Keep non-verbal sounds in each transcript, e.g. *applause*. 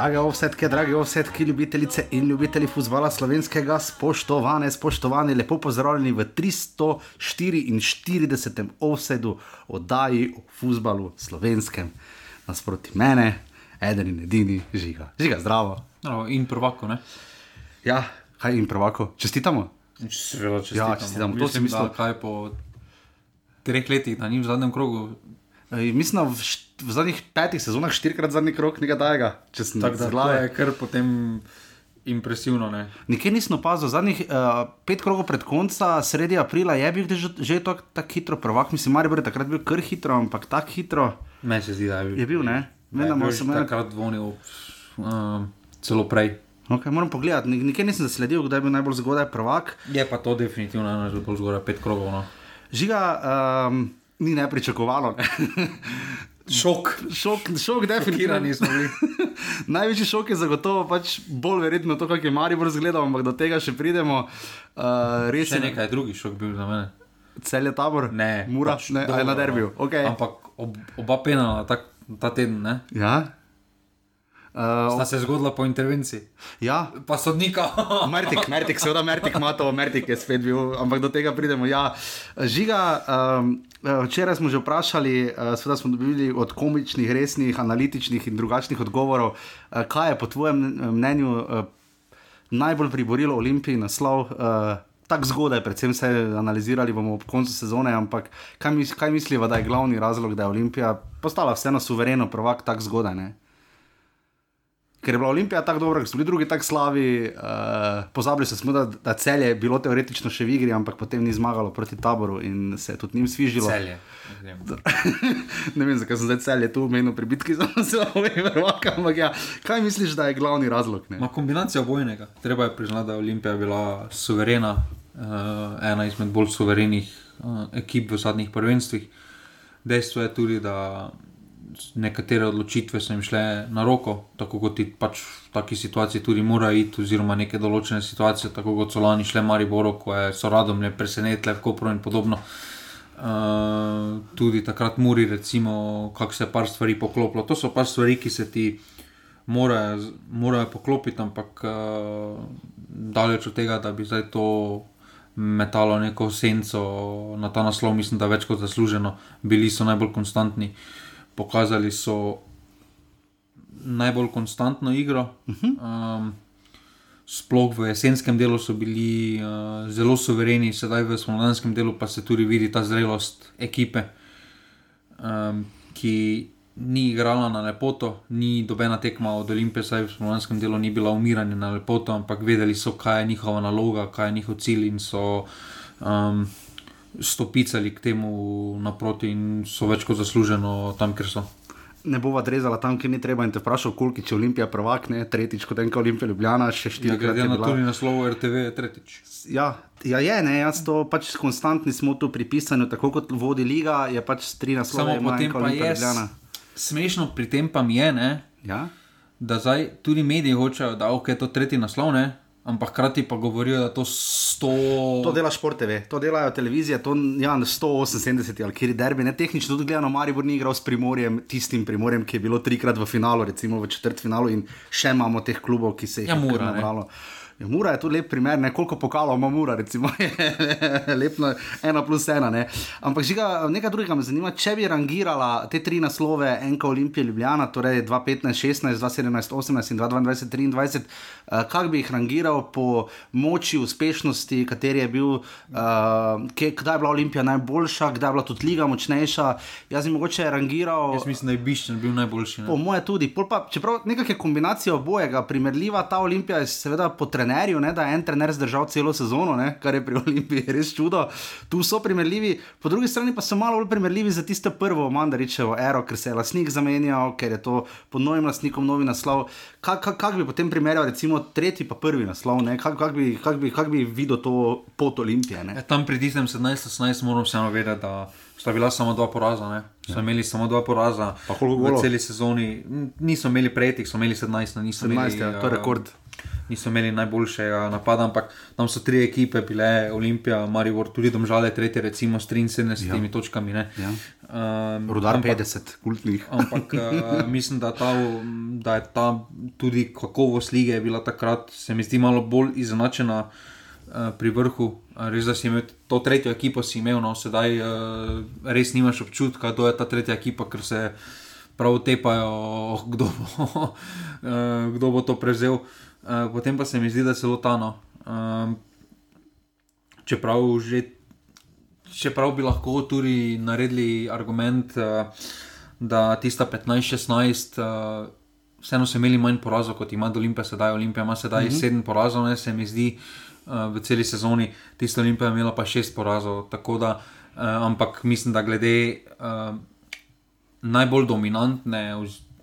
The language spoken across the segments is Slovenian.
Drage ovsetke, drage ovsetke, ljubitelice in ljubitelji futbola slovenskega, spoštovane, spoštovani, lepo pozdravljeni v 344. ovsedu oddaji o futbalu slovenskem. Nasproti mene, eden in edini, žiga. Žiga, zdravo. No, in prvako, ne? Ja, kaj in prvako, čestitamo. Seveda, čestitamo. Ja, čestitamo. To si Mislim, mislil. da kaj po treh letih, da ni v zadnjem krogu. Ej, Mislim, v, št- v zadnjih petih sezonah štirikrat zadnji krok nekaj tajega, če sem Tako da z to glave. je kar potem impresivno, ne? Nikjer nisem opazil, zadnjih uh, pet krogov pred konca, sredi aprila je bil že, že tako tak hitro prvak, mislim, Maribor je takrat bil kar hitro, ampak tako hitro Meni se zdi, da je bil. je bil, ne? Da Vem, je takrat dvomil um, celo prej. Okay, moram pogledati, Nik- nikjer nisem zasledil, kdaj je bil najbolj zgodaj prvak. Je pa to definitivno eno že bolj zgoraj pet krogov. No. Žiga um, ni nepričakovalo. *laughs* Šok. šok, šok, definitivno. *laughs* Največji šok je zagotovo pač bolj verjetno to, kako je Maribor izgledal, ampak do tega še pridemo. Uh, res Še je nekaj drugih šok bil za mene. cel je tabor, Ne, mura, pač ne, dobro, ali na derbiju. Okay. Ampak ob, oba penala tak, ta teden, ne? Ja. Uh, Sta se zgodila po intervenciji. ja, Pa sodnika. *laughs* Mertik, Mertik, seveda Mertik ima to, Mertik je spet bil, ampak do tega pridemo. Ja. Žiga, um, včeraj smo že vprašali, uh, seveda smo dobili od komičnih, resnih, analitičnih in drugačnih odgovorov, uh, kaj je po tvojem mnenju uh, najbolj priborilo Olimpiji naslov. Uh, Tako zgodaj, predvsem se analizirali bomo ob koncu sezone, ampak kaj, mis, kaj misliva, da je glavni razlog, da je Olimpija postala vseeno suvereno prvak tako zgodaj? Ne? Ker je bila Olimpija tako dobra, ker so bili drugi tako slavi, uh, pozabili so smo, da, da celje je bilo teoretično še v igri, ampak potem ni zmagalo proti taboru in se je tudi njim svižilo. Celje. ne vem, *laughs* zakaj sem zdaj celje tu umenil pri bitki za naslovje, ampak ja, kaj misliš, da je glavni razlog? Ne? Ma kombinacija obojnega. Treba je priznati, da je Olimpija bila suverena, uh, ena izmed bolj suverenih uh, ekip v zadnjih prvenstvih. Dejstvo je tudi, da nekatere odločitve so jim šle na roko, tako kot ti pač v taki situaciji tudi mora iti, oziroma neke določene situacije, tako kot so lani šle Mariboru, ko je so radom le presenetle, Kopro in podobno. Uh, tudi takrat Muri, recimo, kako se je par stvari poklopilo. To so pač stvari, ki se ti morajo, morajo poklopiti, ampak uh, daleč od tega, da bi zdaj to metalo neko senco na ta naslov, mislim, da več kot zasluženo. Bili so najbolj konstantni, pokazali so najbolj konstantno igro. Um, Sploh v jesenskem delu so bili uh, zelo suvereni, sedaj v spomladanskem delu pa se tudi vidi ta zrelost ekipe, um, ki ni igrala na lepoto, ni dobena tekma od Olimpije, saj v spomladanskem delu ni bila umiranje na lepoto, ampak vedeli so, kaj je njihova naloga, kaj je njihov cilj in so um, stopicali k temu naproti in so več kot zasluženo tam, kjer so. Ne bova drezala tam, kjer ni treba in te vprašal, koliko je Olimpija prvak, ne? tretjič kot enka Olimpija Ljubljana, še Ja, štirikrat glede na bila. tudi naslov RTV je tretjič. Ja, ja, je, ne, jaz to pač konstantni smo tu pri pisanju, tako kot vodi liga, je pač tri naslove. Samo ima potem enka pa Olimpija je Ljubljana. s- smešno, pri tem pa mi je, ne, Ja? da zdaj tudi mediji hočejo, da okay, je to tretji naslov, ne, ampak hkrati pa govorijo, da to sto. To dela Šport TV, to delajo televizije, to ja, 178 ali kjer derbi. Ne tehnično tudi gledano, Maribor ni igral s Primorjem, tistim Primorjem, ki je bilo trikrat v finalu, recimo v četrtfinalu in še imamo teh klubov, ki se jih Ja, je kar Mura, ne. Ja, Mura je tudi lep primer, ne koliko pokalov ima Mura, recimo, *laughs* lepno, ena plus ena. Ne. Ampak žiga, nekaj drugega me zanima, če bi rangirala te tri naslove, enka Olimpija Ljubljana, torej 2015, 16, 2017, 18 in 2022, 23, uh, kako bi jih rangiral po moči, uspešnosti, kateri je bil, uh, kje, kdaj je bila Olimpija najboljša, kdaj je bila tudi liga močnejša. Jaz bi mogoče rangiral. Jaz mislim, da je Biščen bil najboljši. Po Ne? moje tudi. Pol Pa, čeprav nekakšna kombinacija obojega, primerljiva ta Olimpija je seveda po trenerju, ne, da je en trener zdržal celo sezono, ne, kar je pri Olimpiji res čudo. Tu so primerljivi, po drugi strani pa so malo bolj primerljivi za tisto prvo Mandaričevo ero, ker se je lasnik zamenjal, ker je to pod novim lasnikom novi naslov. Kako kak, kak bi potem primerjal recimo tretji pa prvi naslov, kako kak bi, kak bi, kak bi videl to pot Olimpije? Ne? Ja, tam pri tistem 17-18 moram vseeno vedeti, da sta bila samo dva poraza. Ne? So ja. imeli samo dva poraza Pa koliko v celi sezoni. N- Niso imeli prejetih, so imeli 17, no, niso 17, imeli. ja, to je eh, rekord. Niso imeli najboljšega napada, ampak tam so tri ekipe, bile Olimpija, Marijo, tudi Domžale, tretje, recimo s 73 ja. točkami. Ja. Um, Rudar ampak, 50, kultnih. *laughs* ampak uh, mislim, da, ta, da je ta tudi kakovost lige bila takrat, se mi zdi malo bolj izenačena. Uh, pri vrhu, res da si imel to tretjo ekipo, si imel, no sedaj uh, res nimaš občutka, da je ta tretja ekipa, ker se prav tepajo, *laughs* kdo bo, kdo bo to prevzel. Uh, Eh, potem pa se mi zdi, da je zelo tano. Um, čeprav, že, čeprav bi lahko tudi naredili argument, uh, da tista 15-16, uh, vseeno so imeli manj porazov kot ima Olimpija, sedaj Olimpija ima sedaj mm -hmm. 7 porazov, ne se mi zdi. V celi sezoni, tisto Olimpija je imela pa šest porazov. Da, uh, ampak mislim, da glede uh, najbolj dominantne,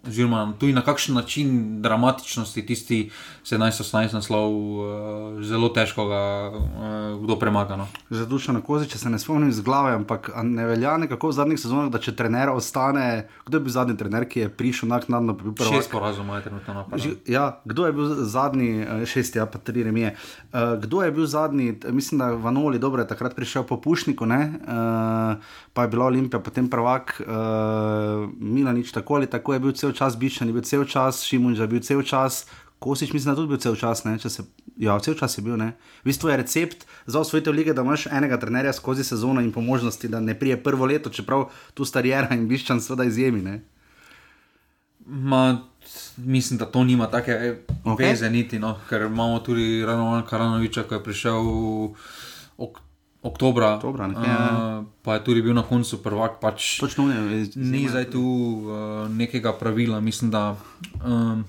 oziroma tudi na kakšen način dramatičnosti tisti 17-18 naslov, uh, zelo težko ga uh, kdo premaga. No. Zadušen na kozi, če se ne spomnim z glave, ampak ne velja nekako v zadnjih sezonah, da če trener ostane, kdo je bil zadnji trener, ki je prišel naknadno, pa bi bil prvi. Šest porazov ima trenutno napad. Ja, kdo je bil zadnji, eh, šest, ja, pa tri remije. Uh, kdo je bil zadnji, mislim, da Vanoli, dobro je takrat prišel po Pušniku, uh, pa je bila Olimpija, potem prvak, uh, Mila nič tako ali tako je bil cel čas Bišan, je bil cel čas, Šimunž je bil cel čas, Kosič mislim, da tudi bil cel čas, ne, če se. Ja, cel čas je bil. Ne. V bistvu je recept za osvojitev lige, da imaš enega trenerja skozi sezono in po možnosti, da ne prije prvo leto, čeprav tu starijera in biščan seveda izjemi. Ma, mislim, da to nima take okay. veze, niti, no, ker imamo tudi Rano Karanoviča, ki je prišel v ok, oktobra. oktobra nekaj, uh, pa je tudi bil na koncu prvak. Pač Točno ne, ni zdaj tu uh, nekega pravila, mislim, da. Um,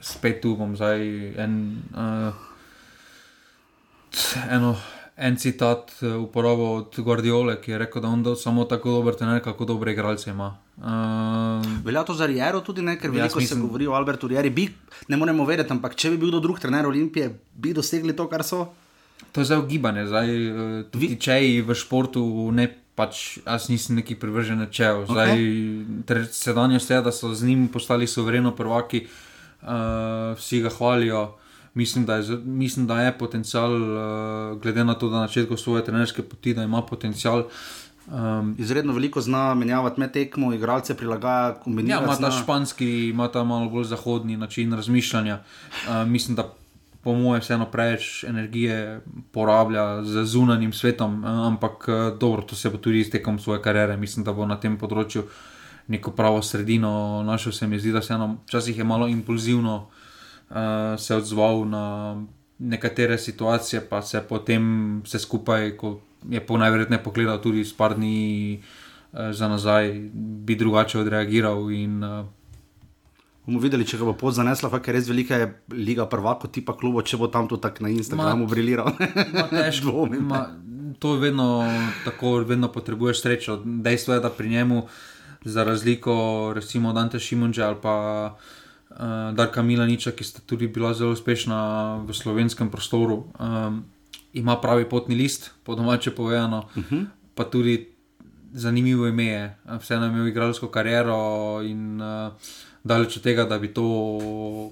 spet tu bom zdaj en, uh, eno, en citat eh, uporabil od Gordiole, ki je rekel, da on je samo tako dober, tener, kako dobre igralce ima. Uh, Velja to za Riero tudi, ne? ker veliko mislim, se govori o Albertu Rieri. Bi, ne moremo vedeti, ampak če bi bil kdo drug trener Olimpije, bi dosegli to, kar so. To je zdaj ugibanje, zdaj tudi Vi... če je v športu ne. Pač jaz nisem neki privržen čev. Okay. Sedanjost je, da so z njim postali sovereno prvaki, uh, vsi ga hvalijo. Mislim da, je, mislim, da je potencial, uh, glede na to, da na začetku svoje trenerske poti, da ima potencial. Um, Izredno veliko zna menjavati med tekmo, igralce prilagaja, kombinira. Ja, ima ta španski, ima ta malo bolj zahodni način razmišljanja. Uh, mislim, da po mojem vseeno preveč energije porablja z zunanjim svetom, uh, ampak uh, dobro, to se bo tudi iztekom svoje kariere. Mislim, da bo na tem področju neko pravo sredino našel, se mi zdi, da se eno, včasih je malo impulzivno uh, se odzval na nekatere situacije, pa se potem vse skupaj, ko je po najverjetneje pogledal tudi s par dni uh, za nazaj, bi drugače odreagiral. In, uh, bomo videli, če ga bo pot zanesla, ker je res velika je liga prvako tipa klubo, če bo tam to tako na Instagramu briliral. Težko. To je vedno tako, vedno potrebuješ srečo. Dejstvo je, da pri njemu za razliko recimo Dante Šimunča ali pa uh, Darka Milaniča, ki sta tudi bila zelo uspešna v slovenskem prostoru, um, ima pravi potni list, po domače povedano, uh mhm. -huh. pa tudi zanimivo ime je. Vseeno je imel igralsko kariero in uh, daleč od tega, da bi to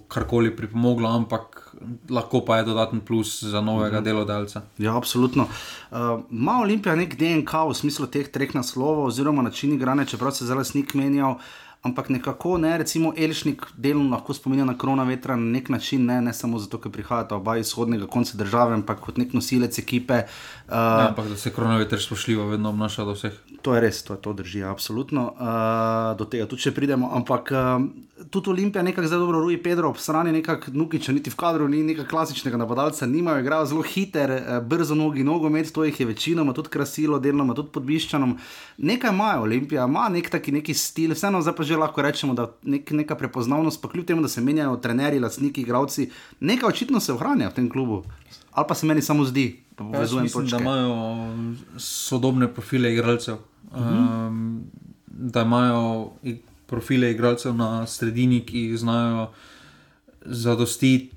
karkoli pripomoglo, ampak lahko pa je dodaten plus za novega mhm. delodajalca. Ja, absolutno. Uh, Ma Olimpija nek DNK v smislu teh treh naslovov, oziroma način igranja, čeprav se zdaj snik menjal. Ampak nekako, ne, recimo, Elžnik delno lahko spominja na korona vetra na nek način, ne, ne samo zato, ker prihajata oba iz vzhodnega konca države, ampak kot nek nosilec ekipe. Uh, ja, ampak da se korona vetra spoštljivo vedno obnaša do vseh. To je res, to, to drži, absolutno. Uh, do tega tudi če pridemo. Ampak uh, tudi Olimpija nekako zelo dobro ruji Pedro, ob strani nekako Nukiča, niti v kadru ni nekaj klasičnega napadalca, nimajo, igrajo zelo hiter, eh, brzo nogi, nogomet, to jih je večinoma tudi krasilo, delno tudi podbiščanom. Nekaj imajo Olimpija, ima nek taki neki stil, vseeno zdaj pa že lahko rečemo, da nek, neka prepoznavnost, pa kljub temu, da se menjajo trenerji, lastniki, igravci, nekaj očitno se ohranja v tem klubu. Ali pa se meni samo zdi, ja, mislim, da imajo sodobne profile igralcev. -huh. um, da imajo profile igralcev na sredini, ki znajo zadostiti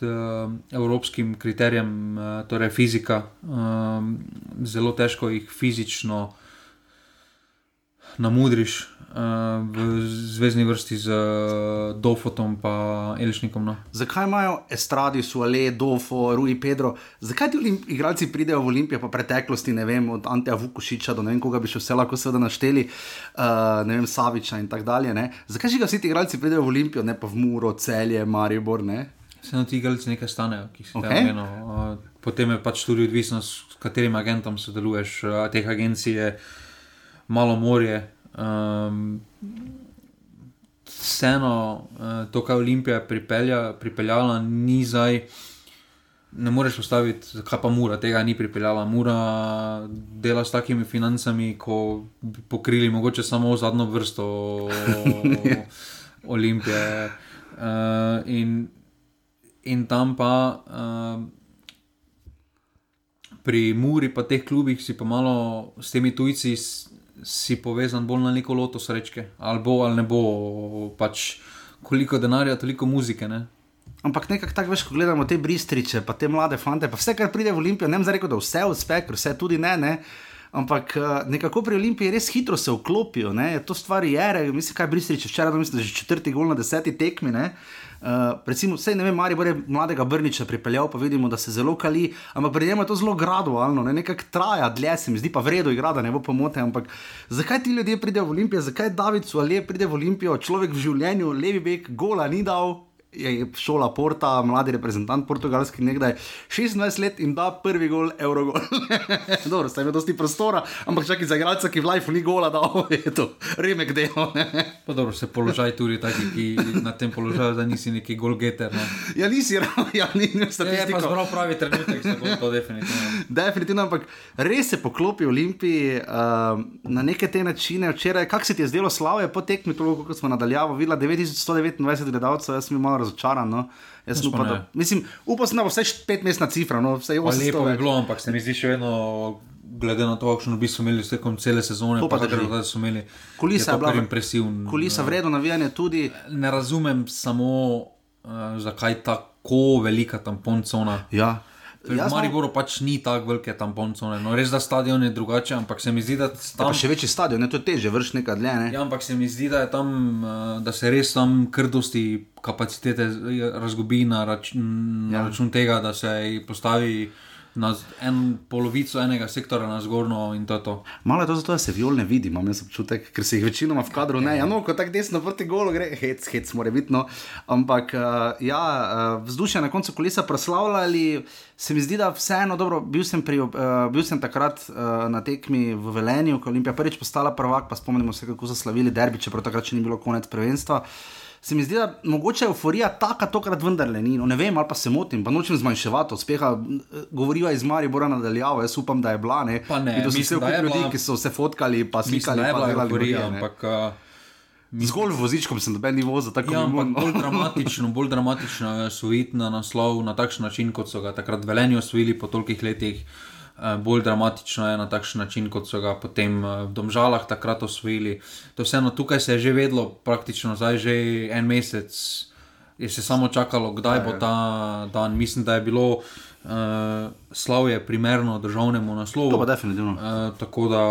uh, evropskim kriterijem, uh, torej fizika. Um, zelo težko jih fizično na Mudriš, uh, v zvezdni vrsti z uh, Dofotom in Elšnikom. No. Zakaj imajo Estradi, Suale, Dofo, Rui Pedro, zakaj ti igralci pridejo v Olimpijo po preteklosti, ne vem, od Anteja Vukušiča do ne vem, koga bi še vse lahko seveda našteli, uh, ne vem, Saviča in tako dalje. Ne? Zakaj že vsi ti igralci pridejo v Olimpijo, ne pa v Muro, Celje, Maribor? Ne? Se na ti igralci nekaj stanejo, ki se okay. tam eno. Potem je pač tudi odvisno, s katerim agentom sodeluješ. Teh agencij je malo morje. Um, vseeno, uh, to, kar je Olimpija pripelja, pripeljala, ni zdaj. Ne moreš postaviti, kaj pa mura, tega ni pripeljala. Mura dela s takimi financami, ko bi pokrili mogoče samo zadnjo vrsto *laughs* Olimpije. Uh, in, in tam pa uh, pri Muri, pa teh klubih, si pa malo s temi tujci si povezan bolj na neko loto srečke, ali bo ali ne bo, pač koliko denarja, toliko muzike. Ne? Ampak nekako tako veš, ko gledamo te bristriče, pa te mlade fante, pa vse, kar pride v Olimpijo, ne vem, za reko, da vse uspe, ker vse tudi ne. ne? Ampak eh, nekako pri Olimpiji res hitro se vklopijo, ne? to stvar je, mislim, kaj bristriče, včeraj, mislim, da že četrti gol na deseti tekmi. Ne? Uh, recimo, vse ne vem, ali bo mladega Brniča pripeljal, pa vidimo, da se zelo kali, ampak pri njemu je to zelo gradualno, ne nekako traja, dlje se mi zdi pa vredno igrati, da ne bo pomote. Ampak zakaj ti ljudje pridejo v Olimpijo, zakaj David Sualje pride v Olimpijo, človek v življenju, levi bek, gola ni dal, je šola Porta, mladi reprezentant portugalski, nekdaj 26 let in da prvi gol, Eurogol. *laughs* Dobro, zdaj ima dosti prostora, ampak čakaj za igralca, ki v Life ni gola, da je to remek delo. pa dobro, se položaj tudi taki, ki na tem položaju, da nisi neki golgeter. Ne? Ja, nisi, ja, ni statistiko. Ja, je pa zelo pravi trenutek, se bo to definitivno. definitivno, ampak res se poklopi Olimpiji uh, na neke te načine. Včeraj, kak se ti je zdelo slavo, je po tekmi, toliko, kot smo nadaljavo, videla 9129 gledalcev, jaz sem imel razočaran. No. Upam, da, mislim, upam, da bo vse pet mesna cifra. No, vse lepo je bilo, ampak se mi zdi še vedno. Glede na to, kakšno bi imeli tekom cele sezone, pa tudi da smo imeli kulisa, je bila impresivna. Kulisa, vredno navijanje tudi. Ne razumem samo, uh, zakaj tako velika tamponcona. Ja. V Mariboru pač ni tako velike tamponcone. No, res da stadion je drugačen, ampak se mi zdi, da tam. Pa še večji stadion, ne, to je teže, vrš nekaj dlje. Ne? Ja, ampak se mi zdi, da, tam, eh, da se res tam krdosti kapacitete razgubi na račun, ja. na račun tega, da se postavi na en polovico enega sektora na zgornjo in to je to. Malo je to zato, da se viol ne vidi, imam jaz občutek, ker se jih večinoma v kadru ne. Ja, no, ko tako desno proti golu gre, hec, hec, mora biti. No. Ampak uh, ja, uh, vzdušje na koncu kolesa proslavljali. Se mi zdi, da vseeno dobro, bil sem, pri, uh, bil sem takrat na tekmi v Velenju, ko je Olimpija prvič postala prvak, pa spomnimo se, kako so slavili derbi, čeprav takrat še ni bilo konec prvenstva. Uh, se mi zdi, da mogoče euforija taka tokrat vendarle ni. No, ne vem, ali pa se motim, pa nočem zmanjševati uspeha. Govorijo iz Maribora nadaljavo, jaz upam, da je bila. Ne, ne to so vse ljudi, ki so se fotkali, pa slikali, pa delali euforija, ampak. Uh... Zgolj vozičkom sem dobil nivo za tako ja, bolj, bolj *laughs* dramatično. Bolj dramatično je osvojiti na naslov na takšen način, kot so ga takrat veljeni osvojili po tolikih letih. Uh, bolj dramatično je na takšen način, kot so ga potem eh, v Domžalah takrat osvojili. To vseeno tukaj se je že vedlo, praktično zdaj že en mesec je se samo čakalo, kdaj ja, bo ja. ta dan. Mislim, da je bilo uh, slavje primerno državnemu naslovu. To pa definitivno. Uh, tako da.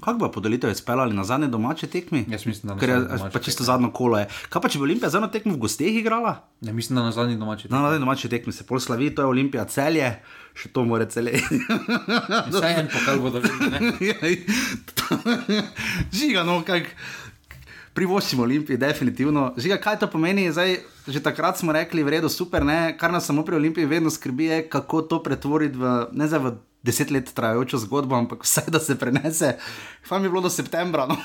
Kako bo podelitev izpeljali na zadnje domače tekmi? Jaz mislim, da Ker je pa čisto zadnjo kolo. Je. Kaj pa če bi Olimpija zadnjo tekmo v gosteh igrala? Ja, mislim, da na zadnji domači tekmi. Na zadnji domači tekmi se pol slavi, to je Olimpija celje. Še to mora cele. *laughs* Vse en pokal bodo videli. *laughs* *laughs* Žiga, no, kako privoščimo Olimpiji, definitivno. Žiga, kaj to pomeni? Zdaj, že takrat smo rekli, v redu, super, ne? kar nas samo pri Olimpiji vedno skrbi, je, kako to pretvoriti v, ne zdaj v deset let trajajočo zgodbo, ampak vse da se prenese. Fajn je bilo do septembra, no?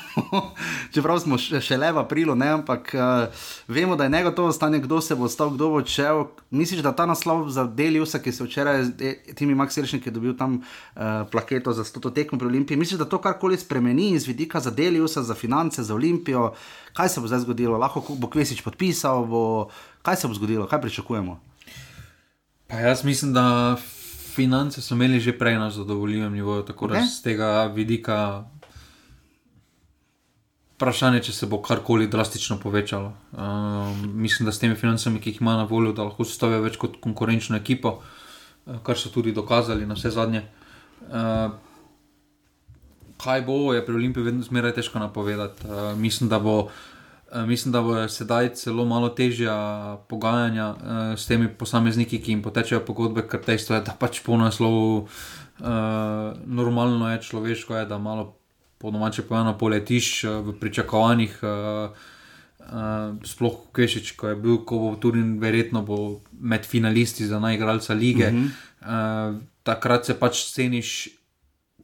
*laughs* čeprav smo še le v aprilu, ne? ampak uh, vemo, da je negotovo stanje, kdo se bo ostal, kdo bo odšel. Misliš, da ta naslov za Deliusa, ki se včeraj, Timi Max Rešnik, ki je dobil tam uh, plaketo za 100 tekmo pri Olimpiji, misliš, da to karkoli spremeni iz vidika za Deliusa, za finance, za Olimpijo? Kaj se bo zdaj zgodilo? Lahko bo Kvesič podpisal, bo... kaj se bo zgodilo, kaj pričakujemo? Pa jaz mislim, da finance so imeli že prej na zadovoljivem nivoju, tako okay. da z tega vidika. Vprašanje je, če se bo karkoli drastično povečalo. Um, mislim, da s temi financami, ki jih ima na voljo, da lahko stavijo več kot konkurenčno ekipo, uh, kar so tudi dokazali na vse zadnje. Uh, kaj bo, je pri Olimpiji vedno zmeraj težko napovedati. Uh, mislim, da bo. Mislim, da bo sedaj celo malo težja pogajanja uh, s temi posamezniki, ki jim potečejo pogodbe, ker dejstvo je, da pač po naslovu uh, normalno je človeško, je, da malo po domače povedano poletiš v pričakovanjih. Uh, Uh, sploh Kešič, ko je bil, ko bo Turin, verjetno bo med finalisti za najigralca lige. Uh -huh. uh, takrat se pač ceniš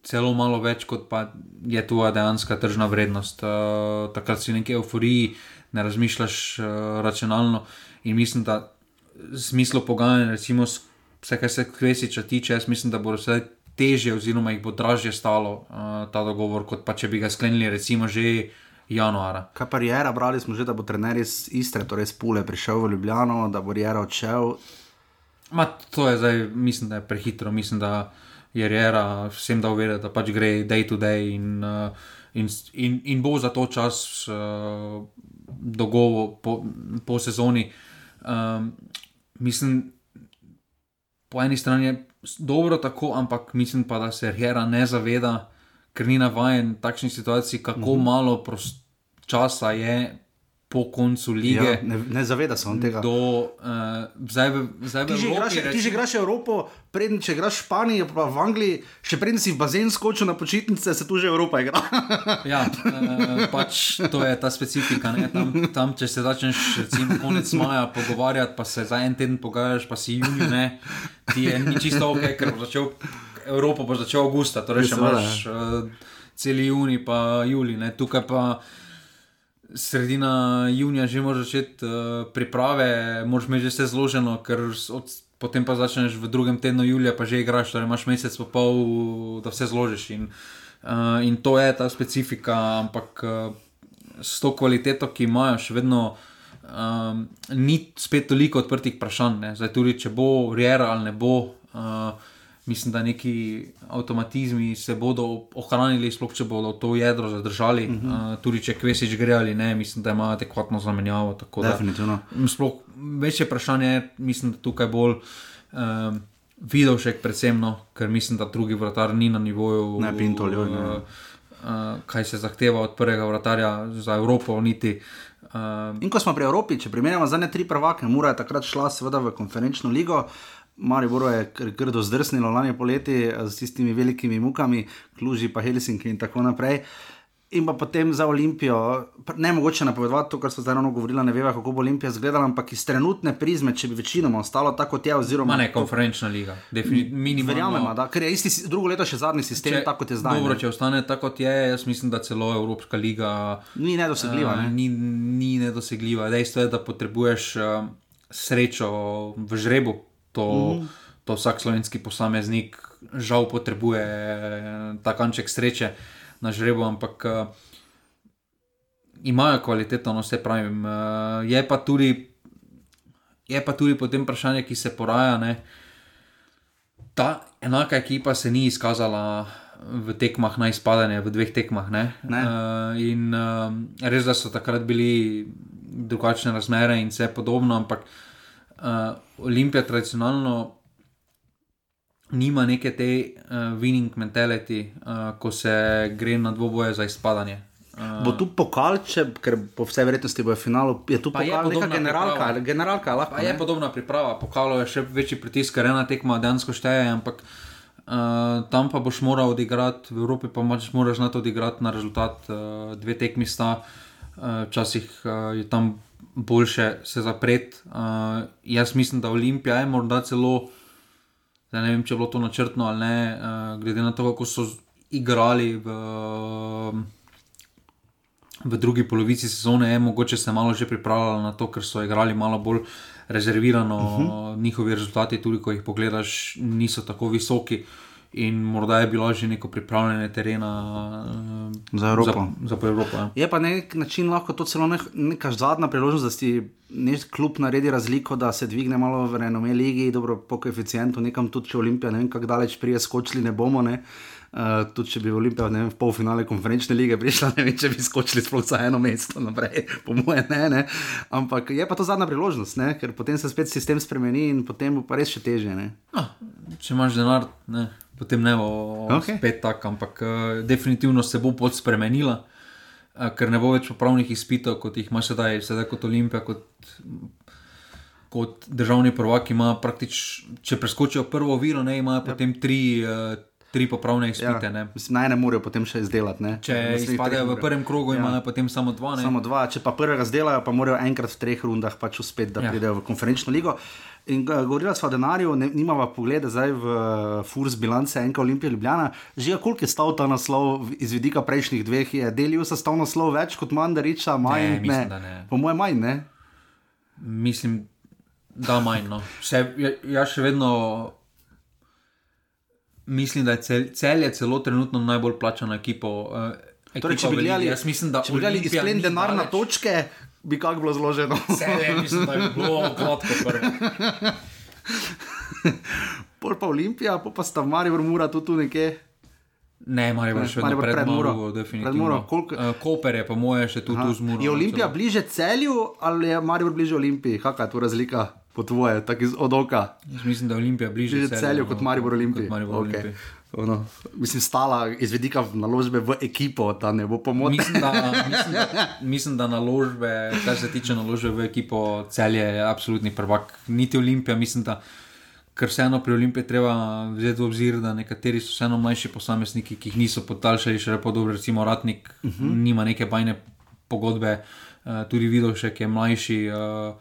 celo malo več, kot pa je tvoja dejanska tržna vrednost. Uh, takrat si v neki euforiji, ne razmišljaš uh, racionalno. In mislim, da v smislu pogajanja, recimo, vse, kar se Kešiča tiče, jaz mislim, da bo vse teže, oziroma jih bo dražje stalo uh, ta dogovor, kot pa če bi ga sklenili, recimo, že januara. Kaj pa je, brali smo že, da bo trener iz Istre, torej iz Pule, prišel v Ljubljano, da bo Jera odšel. Ma, to je zdaj, mislim, da je prehitro. Mislim, da je Jera vsem dal vedeti, da pač gre day to day in, uh, in, in, in bo za to čas uh, dogovor po, po sezoni. Um, mislim, po eni strani je dobro tako, ampak mislim pa, da se Jera ne zaveda ker ni navaden takšnih situacij, kako mm -hmm. malo časa je po koncu lige. Ja, ne, ne zaveda se on tega. Do, uh, zdaj v, zdaj ti, že Evropi, igraš, reči... ti že igraš Evropo, preden če igraš v Španiji, pa v Angliji, še preden si v bazen skočil na počitnice, se tu že Evropa igra. *laughs* ja, uh, pač to je ta specifika. Tam, tam, če se začneš, recimo, konec maja pogovarjati, pa se za en teden pogajaš, pa si juni, ne, ti je ni čisto ok, ker bo začel. Evropo bo začel avgusta, torej še imaš uh, cel juni, pa juli, ne? tukaj pa sredina junija že moraš začeti uh, priprave, moraš imeti že vse zloženo, ker od, potem pa začneš v drugem tednu julija, pa že igraš, torej imaš mesec pa pol, da vse zložiš. In, uh, in to je ta specifika, ampak uh, s to kvaliteto, ki imajo, še vedno. Um, ni spet toliko odprtih vprašanj, zdaj tudi če bo real ali ne bo. Uh, mislim, da neki avtomatizmi se bodo ohranili, sploh če bodo to jedro zadržali. Uh -huh. uh, tudi če kvesič gre ali ne, mislim, da ima adekvatno zamenjavo. Definitivno. Da, sploh večje vprašanje je, mislim, da tukaj bolj. Um, Videl še predvsem, no, ker mislim, da drugi vratar ni na nivoju. Ne, Pintolj. Uh, uh, kaj se zahteva od prvega vratarja za Evropo, niti. Uh, In ko smo pri Evropi, če primerjamo zadnje tri prvake, Mura je takrat šla seveda v konferenčno ligo. Uh, Maribor je grdo zdrsnilo lani poleti eh, z tistimi velikimi mukami, kluži pa Helsinki in tako naprej. In pa potem za Olimpijo, ne mogoče napovedati to, kar so zdaj ravno govorili, ne vem, kako bo Olimpija izgledala, ampak iz trenutne prizme, če bi večinoma ostalo tako kot je. Oziroma, ne, konferenčna liga, definitivno. Verjamemo, da ker je isti, drugo leto še zadnji sistem, če, tako kot je zdaj. Dobro, če ostane tako kot je, jaz mislim, da celo Evropska liga ni nedosegljiva. Uh, ne? ni, ni nedosegljiva. Dejstvo je, da potrebuješ uh, srečo v žrebu to, mm. to vsak slovenski posameznik žal potrebuje, ta kanček sreče na žrebu, ampak uh, imajo kvaliteto, no vse pravim. Uh, je, pa tudi, je pa tudi potem vprašanje, ki se poraja. Ne? Ta enaka ekipa se ni izkazala v tekmah na izpadanje, v dveh tekmah. Ne? Ne. Uh, in uh, res, da so takrat bili drugačne razmere in vse podobno, ampak uh, uh, Olimpija tradicionalno nima neke te uh, winning mentality, uh, ko se gre na dvoboje za izpadanje. Uh, bo tu pokal, če, ker po vsej verjetnosti bo v finalu, je tu pokal, neka generalka, generalka lahko. Je podobna priprava, pokalo je še večji pritisk, ker ena tekma dejansko šteje, ampak uh, tam pa boš moral odigrati, v Evropi pa pač moraš na to odigrati na rezultat, uh, dve tekmi sta, včasih uh, uh, je tam boljše se zapreti. Uh, jaz mislim, da Olimpija je morda celo, ne vem, če je bilo to načrtno ali ne, uh, glede na to, kako so igrali v, v drugi polovici sezone, je mogoče se malo že pripravljali na to, ker so igrali malo bolj rezervirano, uh mhm. -huh. njihovi rezultati, tudi ko jih pogledaš, niso tako visoki. Uh, in morda je bilo že neko pripravljanje terena uh, za Evropo. Za, za Evropo ja. Je pa na nek način lahko to celo nek, neka zadnja priložnost, da si nek klub naredi razliko, da se dvigne malo v renome lige, dobro po koeficientu, nekam tudi če Olimpija, ne vem, kako daleč prije skočili, ne bomo. Ne. Uh, tudi če bi Olimpija v polfinale konferenčne lige prišla, ne vem, če bi skočili sploh za eno mesto naprej, po mojem, ne, ne. Ampak je pa to zadnja priložnost, ne? ker potem se spet sistem spremeni in potem bo pa res še teže. No, če imaš denar, ne potem ne bo okay. spet tako, ampak uh, definitivno se bo pot spremenila, uh, ker ne bo več popravnih izpitov, kot jih ima sedaj, sedaj kot Olimpija, kot, kot državni prvak, ima praktično, če preskočijo prvo viro, ne imajo potem tri, uh, tri popravne izpite. Ja. Mislim, na ene morajo potem še izdelati. Ne? Če izpadejo v prvem krogu, Ja. imajo potem samo dva. Ne? Samo dva, če pa prvega zdelajo, pa morajo enkrat v treh rundah pač uspeti, da ja. Ja. pridejo v konferenčno ligo. In uh, govorila sva o denarju, ne, nimava pogleda zdaj v uh, Furs bilance enka Olimpija Ljubljana. Že koliko je stal ta naslov iz vidika prejšnjih dveh? Je delil se stal naslov več kot Mandariča, manj? mislim, da ne. Po mojem manj, ne? Mislim, da manj. No. Vse, ja, jaz še vedno mislim, da je cel, cel je celo trenutno najbolj plačana ekipa. Uh, Torej, če bi gledali, jaz mislim, da če bi gledali izplen denar na daleč. točke, bi kako bilo zloženo. Celje, mislim, da je bilo gladko prvo. Pol pa Olimpija, pol pa sta Maribor Mura tudi tu nekje. Ne, Maribor še vedno pred pred Muro. Pred definitivno. Muro, koliko- Uh, Koper je po moje še tu, tu z Muro. Je Olimpija bliže celju ali je Maribor bliže Olimpiji? Kakšna je tu razlika po tvoje, tako iz od oka? Jaz mislim, da je Olimpija bliže Bliže celju kot Maribor Olimpiji. Kot Maribor Okej. Olimpiji. Ono, mislim, stala iz vidika naložbe v ekipo, da ne bo pomoč. Mislim da, *laughs* mislim, da, mislim, da naložbe, kar se tiče naložbe v ekipo, celje je absolutni prvak. Niti Olimpija, mislim, da ker vseeno pri Olimpiji treba vzeti v obzir, da nekateri so vseeno mlajši posamezniki, ki jih niso podaljšali še lepo dobro, recimo Ratnik uh Mhm. -huh. nima neke bajne pogodbe, uh, tudi Vidošek je mlajši. Uh,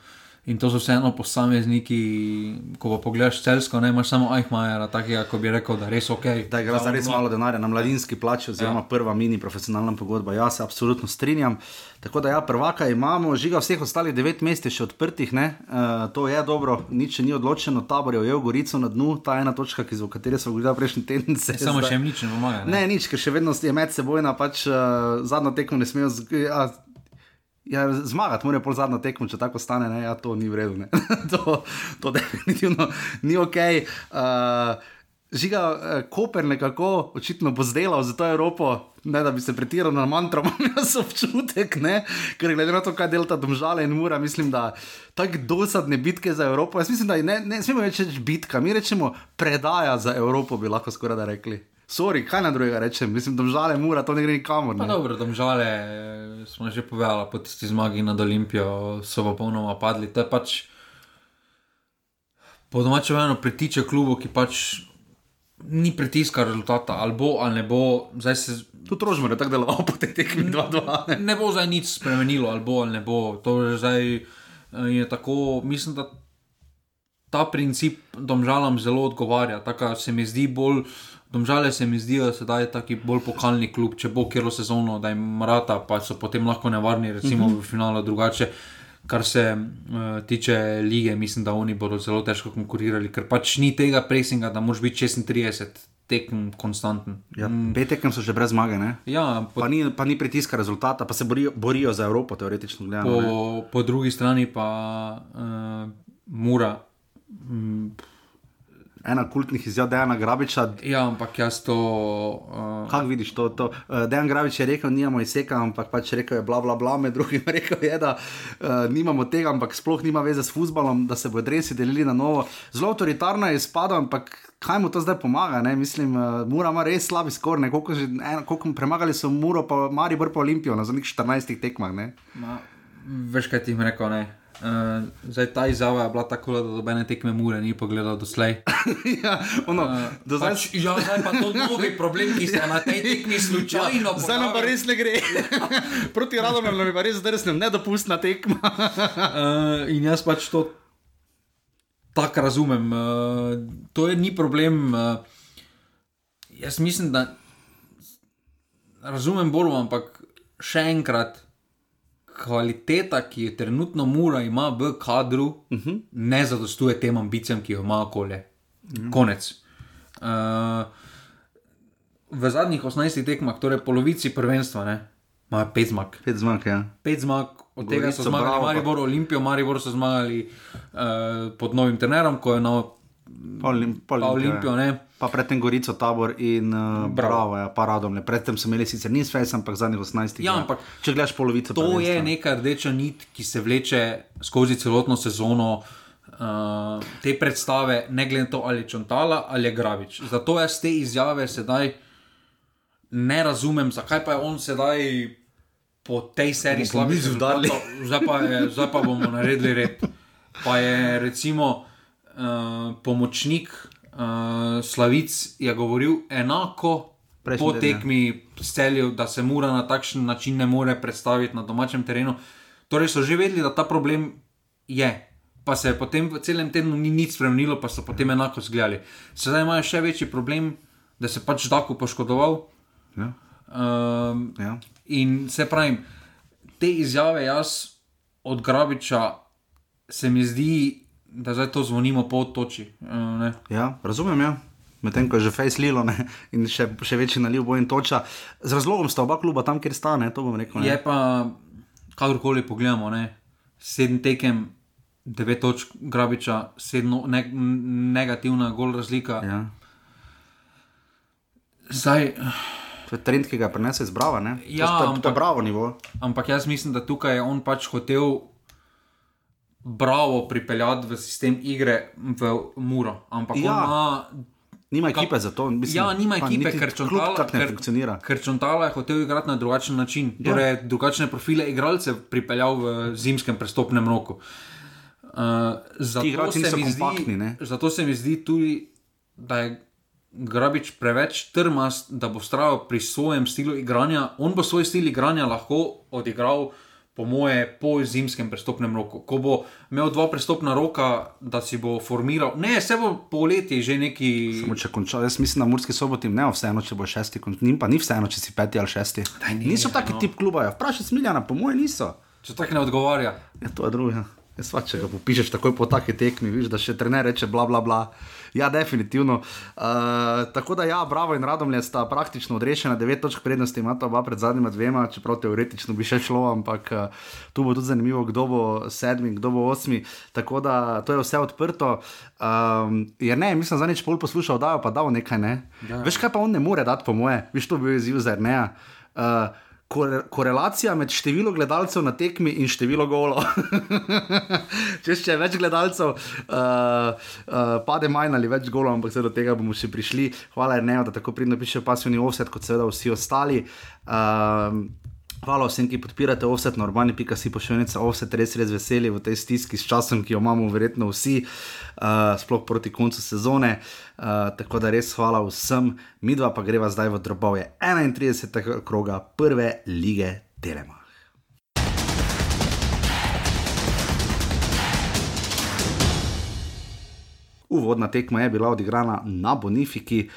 In to so vseeno posamezniki, ko pa pogledaš celsko, ne imaš samo Eichmajera, takega, ko bi rekel, da je res ok. Da igra za res malo denarja na mladinski plači, oziroma ja. prva mini profesionalna pogodba. Jaz se absolutno strinjam. Tako da, ja, prvaka imamo, žiga vseh ostalih devet mest je še odprtih, uh, to je dobro, nič ni odločeno, tabor je ujel Gorico na dnu, ta ena točka, ki, o kateri smo govorili prejšnji teden. se Samo zdaj- še jim nič ne pomaga. Ne, nič, ker še vedno je med sebojna, pač uh, zadnjo tekmo ne smejo. Z, ja, zmagati morajo pol zadnjo tekmo, če tako stane, ne, ja, to ni v redu. *laughs* to, to definitivno ni ok. Uh, žiga, uh, Koper nekako očitno bo zdelal za to Evropo, ne da bi se pretiral na mantro, *laughs* imam jaz občutek, ne? ker glede na to, kaj delta domžale in mura, mislim, da tako dosadne bitke za Evropo. Jaz mislim, da ne, ne smemo več reči bitka, mi rečemo predaja za Evropo, bi lahko skoraj da rekli. Sorry, kaj na drugega rečem, mislim, domžale mura, to ne gre nikamor. Pa Ne? dobro, domžale eh, smo že povedali, po tisti zmagi nad Olimpijo so popolnoma padli. To je pač po domačem eno pritiče klubu, ki pač ni pritiska rezultata, ali bo ali ne bo, se Tudi rožmo je tako deloval *laughs* po tej tekmi 2-2. ne. ne bo zdaj nič spremenilo, ali bo ali ne bo. To je zdaj eh, je tako, mislim, da ta princip domžalam zelo odgovarja. Taka se mi zdi bolj. Domžale se mi zdijo sedaj taki bolj pokalni klub, če bo kjero sezono, da jim rata, pa so potem lahko nevarni, recimo uh -huh. v finalu drugače. Kar se uh, tiče lige, mislim, da oni bodo zelo težko konkurirali, ker pač ni tega presinga, da moraš biti 36 tekem konstanten. Ja, Petek so že brez zmage, ne? Ja, po, Pa ni, pa ni pritiska rezultata, pa se borijo, borijo za Evropo, teoretično gledano. ne. po, po drugi strani pa uh, Mura. Mm, Ena kultnih izjav Dejana Grabiča. ja, ampak jaz to. Uh, Kaj vidiš to? to? Uh, Dejan Grabič je rekel, nimamo izseka, ampak pač rekel je bla bla bla, med drugim *laughs* rekel je, da uh, nimamo tega, ampak sploh nima veze s futbalom, da se bodo dresi delili na novo. Zelo avtoritarno je izpadal, ampak kaj mu to zdaj pomaga? Ne? Mislim, uh, Mura ima res slabi skor, koliko, že, eno, koliko premagali so Muro, pa Maribor pa Olimpijo na zadnjih 14 tekmah. ne. Ma, veš, kaj ti jim rekel? Ne? Uh, zdaj ta izjava je bila tako, da dobene tekme mure ni pogledal doslej. *laughs* ja, ono, do zdaj Pač, ja, zdaj pa to novi problem, ki se na tej tekmi slučajno Ja, zdaj nam pa res ne gre. *laughs* Proti Radomem nam je pa res zdrsnil, nedopustna tekma. Uh, in jaz pač to tako razumem. Uh, to je ni problem. Uh, jaz mislim, da razumem bolj, ampak še enkrat, kvaliteta, ki jo trenutno mora ima v kadru, uh -huh. ne zadostuje tem ambicijam, ki jo ima okolje. Uh -huh. Konec. Uh, v zadnjih 18 tekmah, torej polovici prvenstva, ne, imajo pet zmag Pet zmag, ja. pet zmag, od tega Gorico, so zmagali Bravo, pa- Maribor, Olimpijo, Maribor so zmagali uh, pod novim trenerom, ko je Pa pa pa Olimpijo, Olimpijo. Pa predtem Gorico, tabor in uh, bravo, ja, pa radom. Predtem so imeli sicer niz fejs, ampak zadnjih 18. Ja, ampak če gledaš polovico, To je prvenstva. neka rdeča nit, ki se vleče skozi celotno sezono. uh, te predstave, ne glede na to, ali je Čontala ali je Gravič. Zato jaz te izjave sedaj ne razumem, zakaj pa je on sedaj po tej seriji udarili. rezultatov- Zdaj pa, je, zdaj pa bomo naredili red. Pa je recimo uh, pomočnik uh, Slavic je govoril enako. Prejšnji Po ja. tekmi s celjem, da se mora na takšen način ne more predstaviti na domačem terenu. Torej so že vedeli, da ta problem je. Pa se je potem v celem tednu ni nič spremenilo, pa so potem enako zgledali. Sedaj imajo še večji problem, da se pač Daku poškodoval. Ja. Um, Ja. in se pravim, te izjave jaz od Grabiča se mi zdi, da zdaj to zvonimo po toči. Uh, ne. Ja, razumem, ja. Medtem ko je že face lilo ne? in še, še večji naliv bo in toča. Z razlogom sta oba kluba tam, kjer sta, ne? to bom rekel. Ne? Je pa, kakorkoli pogledamo, ne, sedem tekem, devet točk Grabiča, sedem ne, negativna gol razlika. Ja. Zdaj, To je trend, ki ga prenese iz Brava. Ne? Ja, to, to, to je ampak- bravo nivo. ampak jaz mislim, da tukaj je on pač hotel. Bravo pripeljati v sistem igre v Muro. Ampak Ja. ja. ima Nima ekipe za to. Mislim, ja, nima ekipe, ker Čontala, ne ker, funkcionira. ker Čontala je hotel igrati na drugačen način. Ja. Torej, drugačne profile igralcev pripeljal v zimskem prestopnem roku. Uh, zato, se kompaktni, zdi, zato se mi zdi tudi, da je Grabič preveč trmast, da bo vztrajal pri svojem stilu igranja. On bo svoj stil igranja lahko odigral. Po moje, po zimskem prestopnem roku, ko bo imel dva prestopna roka, da si bo formiral, ne, se bo poleti že neki. Samo če konča, jaz mislim, da Murski soboti ne vseeno, če bo šesti, kon- njim pa ni vseeno, če si peti ali šesti. Daj, ne, niso taki no. tip kluba, ja. vprašaj Smiljana, po mojem niso. Če tako ne odgovarja. Ja, to je druga. Jaz pa če ga popišeš takoj po taki tekmi, vidiš, da še trener reče bla bla bla. Ja, definitivno. Uh, tako da ja, Bravo in Radomlje sta praktično odrešena, devet točk prednosti imata oba pred zadnjima dvema, čeprav teoretično bi še šlo, ampak uh, tu bo tudi zanimivo, kdo bo sedmi, kdo bo osmi. Tako da to je vse odprto. Um, jer ne, mislim, za nič pol poslušal, da je pa dal nekaj, ne. Ja. Veš kaj pa on ne more dati, po moje, veš, to bi bil izziv za Erneja. Uh, kore- Korelacija med številom gledalcev na tekmi in število golov. *laughs* Če še več gledalcev, uh, uh, pade manj ali več golov, ampak do tega bomo še prišli. Hvala, Ernejo, da tako pridno piše pasivni offset, kot seveda vsi ostali. Um, Hvala vsem, ki podpirate offset, na urbani.si pošiljnica offset, res res veseli v tej stiski s časom, ki jo imamo verjetno vsi, uh, sploh proti koncu sezone. Uh, tako da res hvala vsem, mi dva pa greva zdaj v drobove 31. kroga prve lige Telema. Uvodna tekma je bila odigrana na Bonifiki,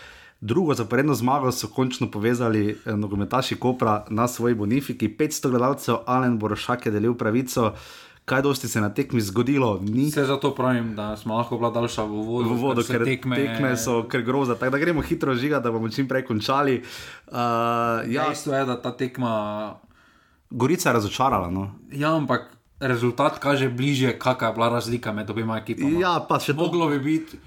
drugo zaporedno zmago so končno povezali eh, nogometaši Kopra na svoji Bonifiki. 500 gledalcev, Alen Borošak je delil pravico. Kaj dosti se na tekmi zgodilo, ni Vse zato pravim, da smo lahko bila daljša v vodu. v vodu, se ker tekme, tekme so kar groza. Tako da gremo hitro žiga, da bomo čim prej končali. Uh, ja, Dejstvo je, da ta tekma. Gorica je razočarala. No. Ja, ampak rezultat kaže bliže, kakšna je bila razlika med obema ekipama. Ja, pa še to. Moglo bi biti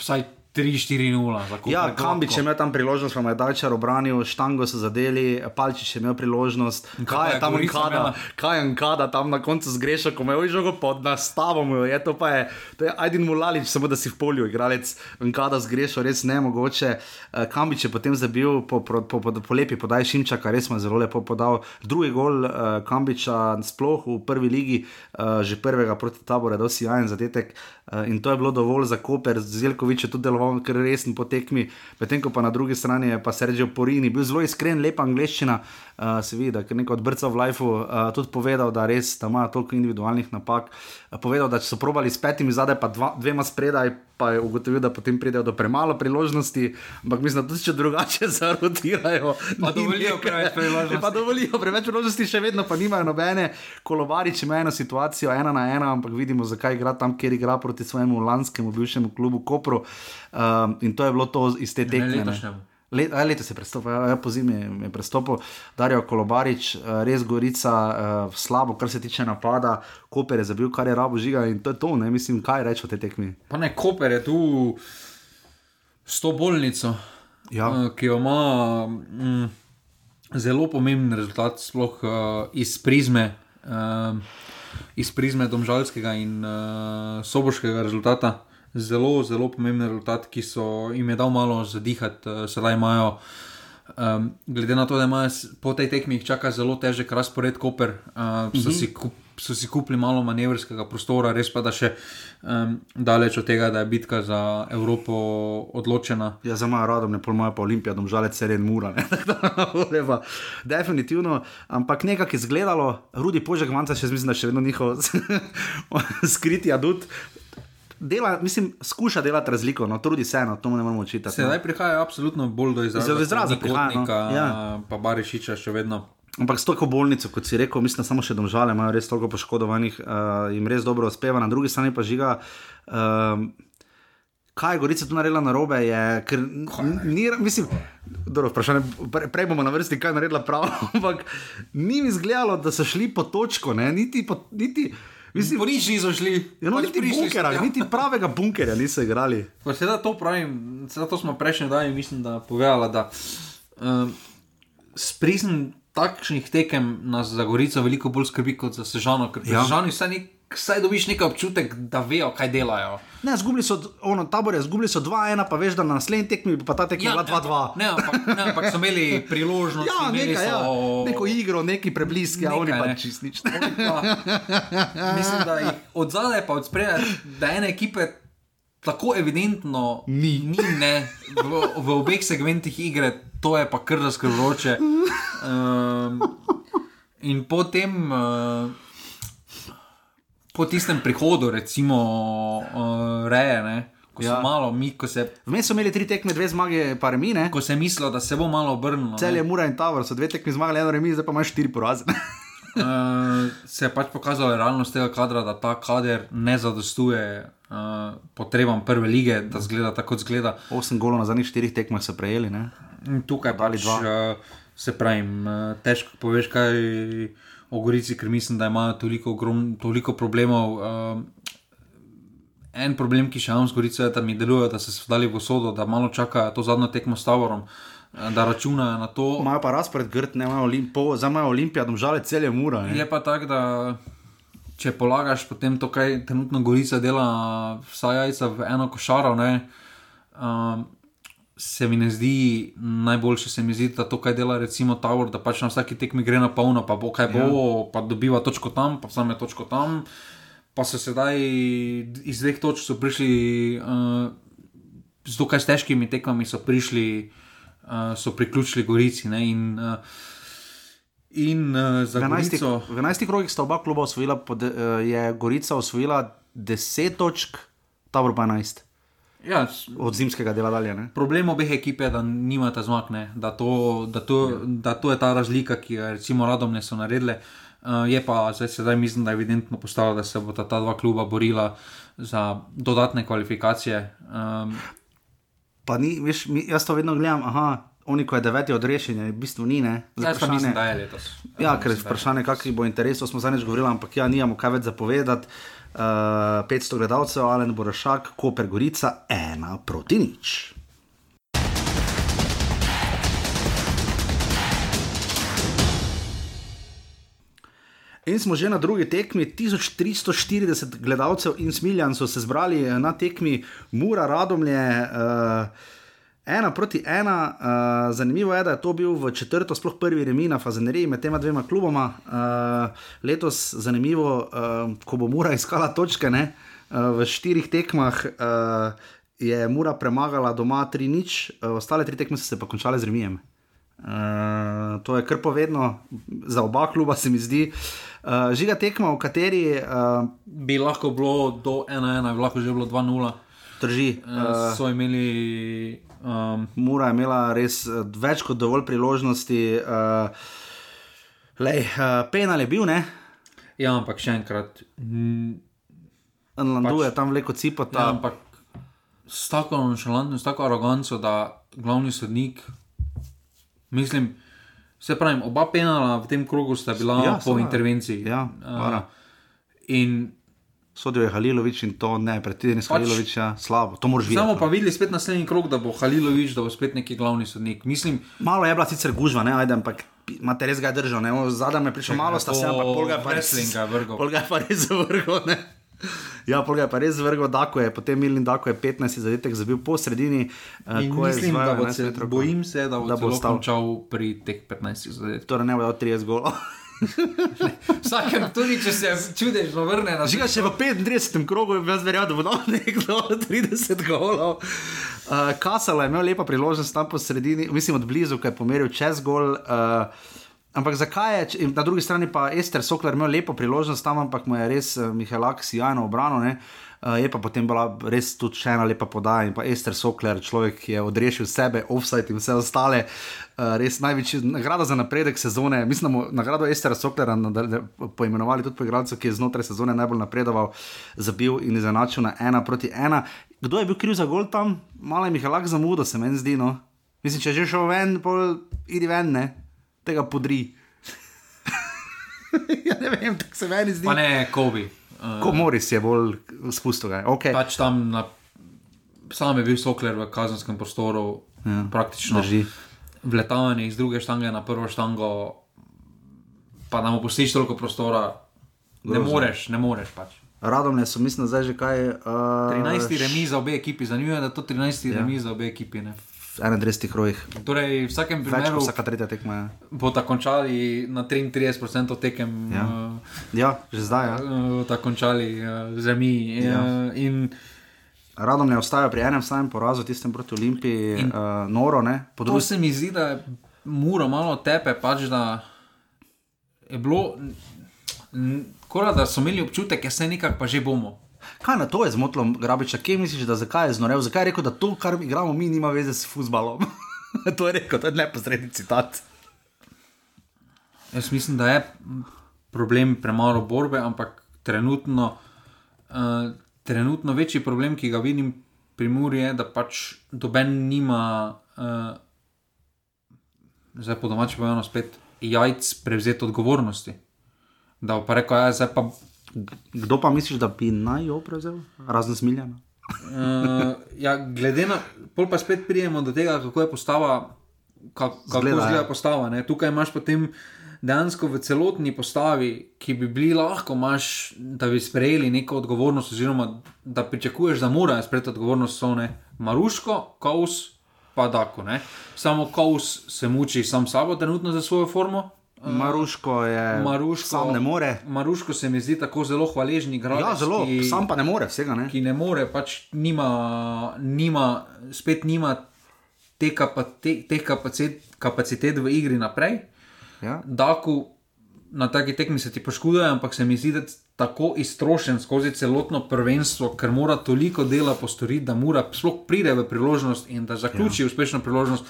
vsaj 3-4-0. za Koper, Ja. Kambič je imel tam priložnost, pa je Dajčar obranil, Štango so zadeli, Palčič je imel priložnost. kaj je tam Gorica Nkada, imela? kaj je Nkada tam na koncu zgrešil, ko me je žogo pod nastavo, mu je to pa je, to je Aydin Mulalič, samo da si v polju igralec, Nkada zgrešil, res nemogoče. Eh, Kambič je potem zabil po, po, po, po, po lepi podaj Šimčaka, res mu je zelo lepo podal. Drugi gol uh, Kambiča sploh v prvi ligi, uh, že prvega proti taboru, da si jajen zadetek. Uh, in to je bilo dovolj za Koper, Zelkovič je tudi deloval kar resen po tekmi, medtem ko pa na drugi strani je pa Sergio Porini bil zelo iskren, lepa angliščina, uh, se vidi, da je nekaj odbrca v lifeu, uh, tudi povedal, da res da ima toliko individualnih napak, uh, povedal, da so probali s petimi zadaj, pa dva, dvema spredaj, pa je ugotovil, da potem pridejo do premalo priložnosti, ampak mislim, da tudi če drugače *laughs* zarotirajo. Pa dovolijo preveč priložnosti. *laughs* Pa dovolijo preveč priložnosti, še vedno pa nimajo nobene. Kolovarič ima eno situacijo, ena na ena, ampak vidimo, zakaj igra tam, kjer igra proti svojemu lanskemu bivšemu klubu Kopru. Um, in to je bilo to iz te tekme. ne. Letošnjemu. Le, a, letos je prestopil, ja, po zimi je, prestopil, Darijo Kolobarič, uh, res Gorica, uh, slabo, kar se tiče napada, Koper je zabil, kar je rabo žiga in to je to, ne mislim, kaj reči o tej tekmi. Pa ne, Koper je tu s to bolnico, Ja. eh, ki jo ima mm, zelo pomemben rezultat, sploh uh, iz prizme. Uh, iz prizme domžalskega in uh, soboškega rezultata. Zelo, zelo pomemben rezultat, ki so jim je dal malo zadihati, uh, sedaj imajo. Um, glede na to, da imajo po tej tekmi čaka zelo težek razpored, Koper, uh, so, mm -hmm. si kup, so si kupili malo manevrskega prostora, res pa da še um, daleč od tega, da je bitka za Evropo odločena. Ja, za mojo rodom, ne pol moja pa Olimpija, domžalec seren mura. *laughs* Definitivno, ampak nekako je izgledalo, Rudi Požek, manjka še mislim, da še vedno njihov *laughs* skriti adut dela, mislim, skuša delati razliko, no, trudi se eno, to mu ne moremo očitati. Sedaj no. prihaja absolutno bolj do izraza. Zelo izraza prihaja. No. Ja. Pa Barišiča še vedno. Ampak s toliko bolnico, kot si rekel, mislim, samo še domžale imajo res toliko poškodovanih, uh, jim res dobro uspeva, na drugi strani pa žiga. Uh, Kaj je Gorica tu naredila na robe? Je, ker, ni, mislim, dobro, pre, prej bomo na vrsti, kaj je naredila prav, *laughs* ampak ni mi izgledalo, da so šli po točko, ne? niti po. Niti, Mislim, da niso šli. Ja, no, pač niti, bunkera, ja. niti pravega bunkerja niso igrali. Sedaj to pravim, sedaj to smo prejšnji dan mislim, da povedala, da um, sprizn takšnih tekem nas za Gorico veliko bolj skrbi kot za Sežano, ker ja. Sežani vse nekaj vsaj dobiš nekaj občutek, da vejo, kaj delajo. Ne, zgubili so, ono, tabor je zgubili so 2-1, pa veš, da na naslednji tekmi pa ta tekma 2-2. Ja, ne, ne, ampak so imeli *laughs* priložnost. Ja, nekaj, ja. so... ja, neko igro, neki prebliski, a oni pa ne. čist nič. Mislim, da od zadaj pa od spredaj, da ene ekipe. Tako evidentno ni, ni ne, v, v obeh segmentih igre, to je pa kar razkrvroče. Um, *laughs* in potem, uh, po tistem prihodu, recimo, uh, reje. Ne? Ko ja. malo, mi, ko se. Vmes so imeli tri tekme, dve zmage, pa remine. Ko se je mislilo, da se bo malo obrnilo. Cel je Mura in Tower, so dve tekme zmagali, eno remine, zdaj pa imaš štiri poraze. uh, *laughs* se je pač pokazala realnost tega kadra, da ta kader ne zadostuje uh, potrebam prve lige, da zgleda tako, kot zgleda. Osem golov na zadnjih štirih tekmah so prejeli. Ne? Tukaj pač, dva. Uh, se pravi, uh, težko poveš, kaj o Gorici, ker mislim, da imajo toliko, grom, toliko problemov. Uh, en problem, ki še imam z Gorico, je, da mi deluje, da so se dali v sodo, da malo čakajo to zadnjo tekmo s Tavorom. Eh, da računajo na to. Imajo pa razpored grd, ne imajo olimpijske, zdaj imajo olimpijske, domžale cel je mura. Ne? Je pa tako, da če polagaš potem to, kaj trenutno Gorica dela, vsaj jajca v eno košaro, ne, um, se mi ne zdi najboljše, se mi zdi, da to, kaj dela recimo Tower, da pač na vsaki tekmi gre na polno, pa bo kaj bo, ja. pa dobiva točko tam, pa sam je točko tam. Pa so sedaj iz dveh točk prišli, uh, z dokaj težkimi tekmami so prišli, uh, so priključili Gorici. Ne, in, uh, in uh, za Gorico. V 11 krogih sta oba kluba osvojila, pod, uh, je Gorica osvojila 10 točk, Tower pa 11. Ja, od zimskega dela dalje. Ne? Problem obeh ekip je, da nimate zmagne, da, da, ja. da to je ta razlika, ki jo recimo radom ne so naredili. Uh, je pa zdaj, sedaj mislim, da je evidentno postalo, da se bo ta, dva kluba borila za dodatne kvalifikacije. Um, pa ni, veš, mi, jaz to vedno gledam, aha. Oni, ko je deveti odrešen, v bistvu ni. Zdaj pa mislim, da je letos. Ja, ker je vprašanje, kakšni bo interesov, smo zadnjič govorili, ampak ja, nimamo kaj več zapovedati. Uh, eh, 500 gledalcev, Alen Borašak, Koper Gorica, ena proti nič. In smo že na drugi tekmi, 1340 gledalcev in smiljan so se zbrali na tekmi Mura Radomlje. Uh, Ena proti ena, uh, zanimivo je, da je to bil v četrto, sploh prvi remi na Fazeneriji med tema dvema kluboma. Uh, letos zanimivo, uh, ko bo Mura *laughs* iskala točke ne, uh, v štirih tekmah, uh, je Mura premagala doma 3-0, uh, ostale tri tekme so se pa končale z remijem. Uh, to je kar povedno za oba kluba, se mi zdi. Uh, žiga tekma, v kateri uh, bi lahko bilo do 1-1, lahko že bilo 2-0. Drži. Uh, so imeli Um, Mura je imela res uh, več kot dovolj priložnosti. Uh, lej, uh, penal je bil, ne? Ja, ampak še enkrat. Anlandu pač, je tam vleko cipota. Ja, ampak s tako nonšalantno, s tako aroganco, da glavni sodnik, mislim, se pravi, oba penala v tem krogu sta bila ja, po intervenciji. Ja, uh, in Sodijo je Halilovič in to ne, predtem je pač, Halilovič ja, slabo. To moraš videti. Samo pa videli spet naslednji krok, da bo Halilovič, da bo spet neki glavni sodnik. Mislim, Malo je bila sicer gužva, ne, ajde, ampak Imate res ga držal, ne? zadaj me je prišel malo, sta se, ampak pol ga je pa res, vrgel. pol ga je pa res vrgel. Ne? Ja, pol ga je pa res vrgel, Dako je, potem Milin Dako je 15 zadetek zabil po sredini. eh, In mislim, izvajal da bo 11 se, bojim se, da bo, Da da bo ostal. končal pri teh 15 zadetkih. Torej ne bo dal 30 golov. *laughs* Vsakem, tudi če se čudežno vrne na Žiga še v 35. krogu, verjamem, da bo dal *laughs* nekdo 30 golov. Uh, Kasalo je imel lepa priložnost tam po sredini, mislim od blizu, ko je pomeril čez gol. Uh, ampak zakaj je, na drugi strani pa Ester Sokler imel lepo priložnost tam, ampak mu je res uh, Mihaelak sjajno obrano. Ne? Uh, je pa potem bila res tudi še ena lepa podaja in pa Ester Sokler, človek, ki je odrešil sebe, offside in vse ostale. Uh, res največji nagrada za napredek sezone. Mislim, da nagrado Estera Soklera poimenovali tudi po igralcu, ki je znotraj sezone najbolj napredoval, zabil in izenačil na ena proti ena. Kdo je bil kriv za gol tam? Malo je Mihalak zamudil, se meni zdi. No? Mislim, če že šel ven, pol idi ven, ne? tega podri. *laughs* ja, ne vem, tako se meni zdi. Pa ne, Kobe. Uh, Ko Moris je bolj spustil. ga je. Okay. pač tam na, sam je bil Sokler v kazenskem prostoru, ja, praktično drži. vletavanje iz druge štange na prvo štango, pa da mu pustiš toliko prostora, ne Grozno. moreš, ne moreš pač. Radomne so, mislim, zdaj že kaj. Uh, 13 remi za obe ekipi, zanimivo je, da je to 13 ja. remi za obe ekipi. Ne. V 31 rojih. Torej, v vsakem Več primeru kot vsaka tretja tekma. je. bo ta končali na 33% tekem. Ja. Uh, Ja, že zdaj. Ja. uh, ta končali uh, z remi. Ja. Uh, in Radom ne ostaja pri enem samem porazu, tistem proti Olimpiji, In... uh, noro, ne? Po To drugi se mi zdi, da je muro malo tepe, pač da je bilo, kot da so imeli občutek, da se nekako pa že bomo. Kaj na to je zmotilo Grabiča? Kje misliš, da zakaj je znorel? Zakaj je rekel, da to, kar igramo mi, nima veze s futbalom? *laughs* to je rekel, to je neposredni citat. Jaz mislim, da je problem premalo borbe, ampak trenutno, uh, trenutno večji problem, ki ga vidim pri Muri, je, da pač doben nima, uh, zdaj po domači povedano, spet jajc prevzeti odgovornosti. Da pa rekel, ja, zdaj pa Kdo pa misliš, da bi naj jo prevzel? Razen smiljena. Uh, ja, glede na to, pa spet pridemo do tega, kako je postava, kako, kako Zgleda, izgleda ja. postava. Ne? Tukaj imaš potem dejansko v celotni postavi, ki bi bili lahko, imaš, da bi sprejeli neko odgovornost, oziroma da pričakuješ, da morajo sprejeti odgovornost, so ne Maruško, Kaus, pa Dako. Ne? Samo Kaus se muči sam sabo trenutno za svojo formo. Maruško je. Maruško, Sam ne more. Maruško se mi zdi tako zelo hvaležni igralec. Ja, zelo, ki- sam pa ne more vsega. Ne? ki ne more, pač nima, nima spet nima te kapa, te, teh kapacitet, kapacitet v igri naprej. Ja. Daku na taki tekmi se ti poškoduje, ampak se mi zdi, da je tako iztrošen skozi celotno prvenstvo, ker mora toliko dela postoriti, da mora sploh pride v priložnost in da zaključi ja. uspešno priložnost.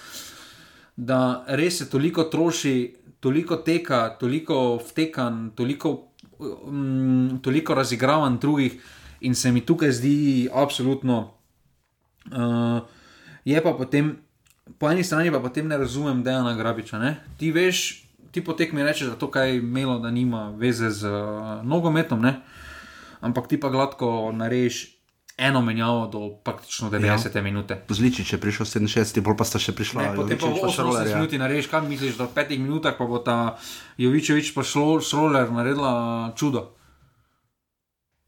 Da res se toliko troši, toliko teka, toliko vtekan, toliko, um, toliko razigravan drugih, in se mi tukaj zdi absolutno. Uh, je pa potem, po eni strani pa potem ne razumem Dejana Grabiča. Ne? Ti veš, ti potek mi rečeš, da to kaj je imelo, da nima veze z uh, nogometom, ne? ampak ti pa gladko narediš eno menjavo do praktično 90 ja. minute. Zličič je prišel 67, bolj pa sta še prišla. Ne, potem pa 80 ja. minut narediš, kaj misliš, da v petih minutah pa bo ta Jovičevič pa šlo, šroler naredila čudo.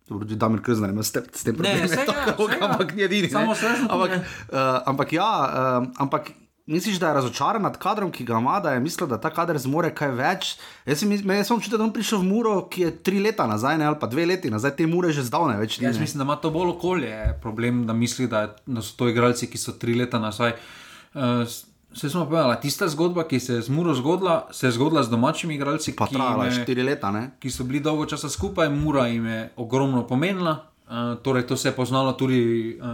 Dobro, Tudi Damir Krznar ima s tem, s tem Ne, probleme, saj ja, tako, saj ja. ampak ni edini. Samo ne. srečo, ampak, ne. uh, ampak ja, uh, ampak misliš, da je razočaran nad kadrom, ki ga ima, da je mislil, da ta kader zmore kaj več. Jaz sem, jaz sem občutek, da je prišel v Muro, ki je tri leta nazaj, ne, ali pa dve leti nazaj, te Mure že zdavne več ni. Jaz mislim, da ima to bolj okolje problem, da misli, da, da so to igralci, ki so tri leta nazaj. Uh, Se smo povedali, tista zgodba, ki se je z Muro zgodila, se je zgodila z domačimi igralci, Pa ki, trajala štiri leta, ne? ki so bili dolgo časa skupaj, Mura jim je ogromno pomenila. Uh, torej, to se je poznalo tudi uh,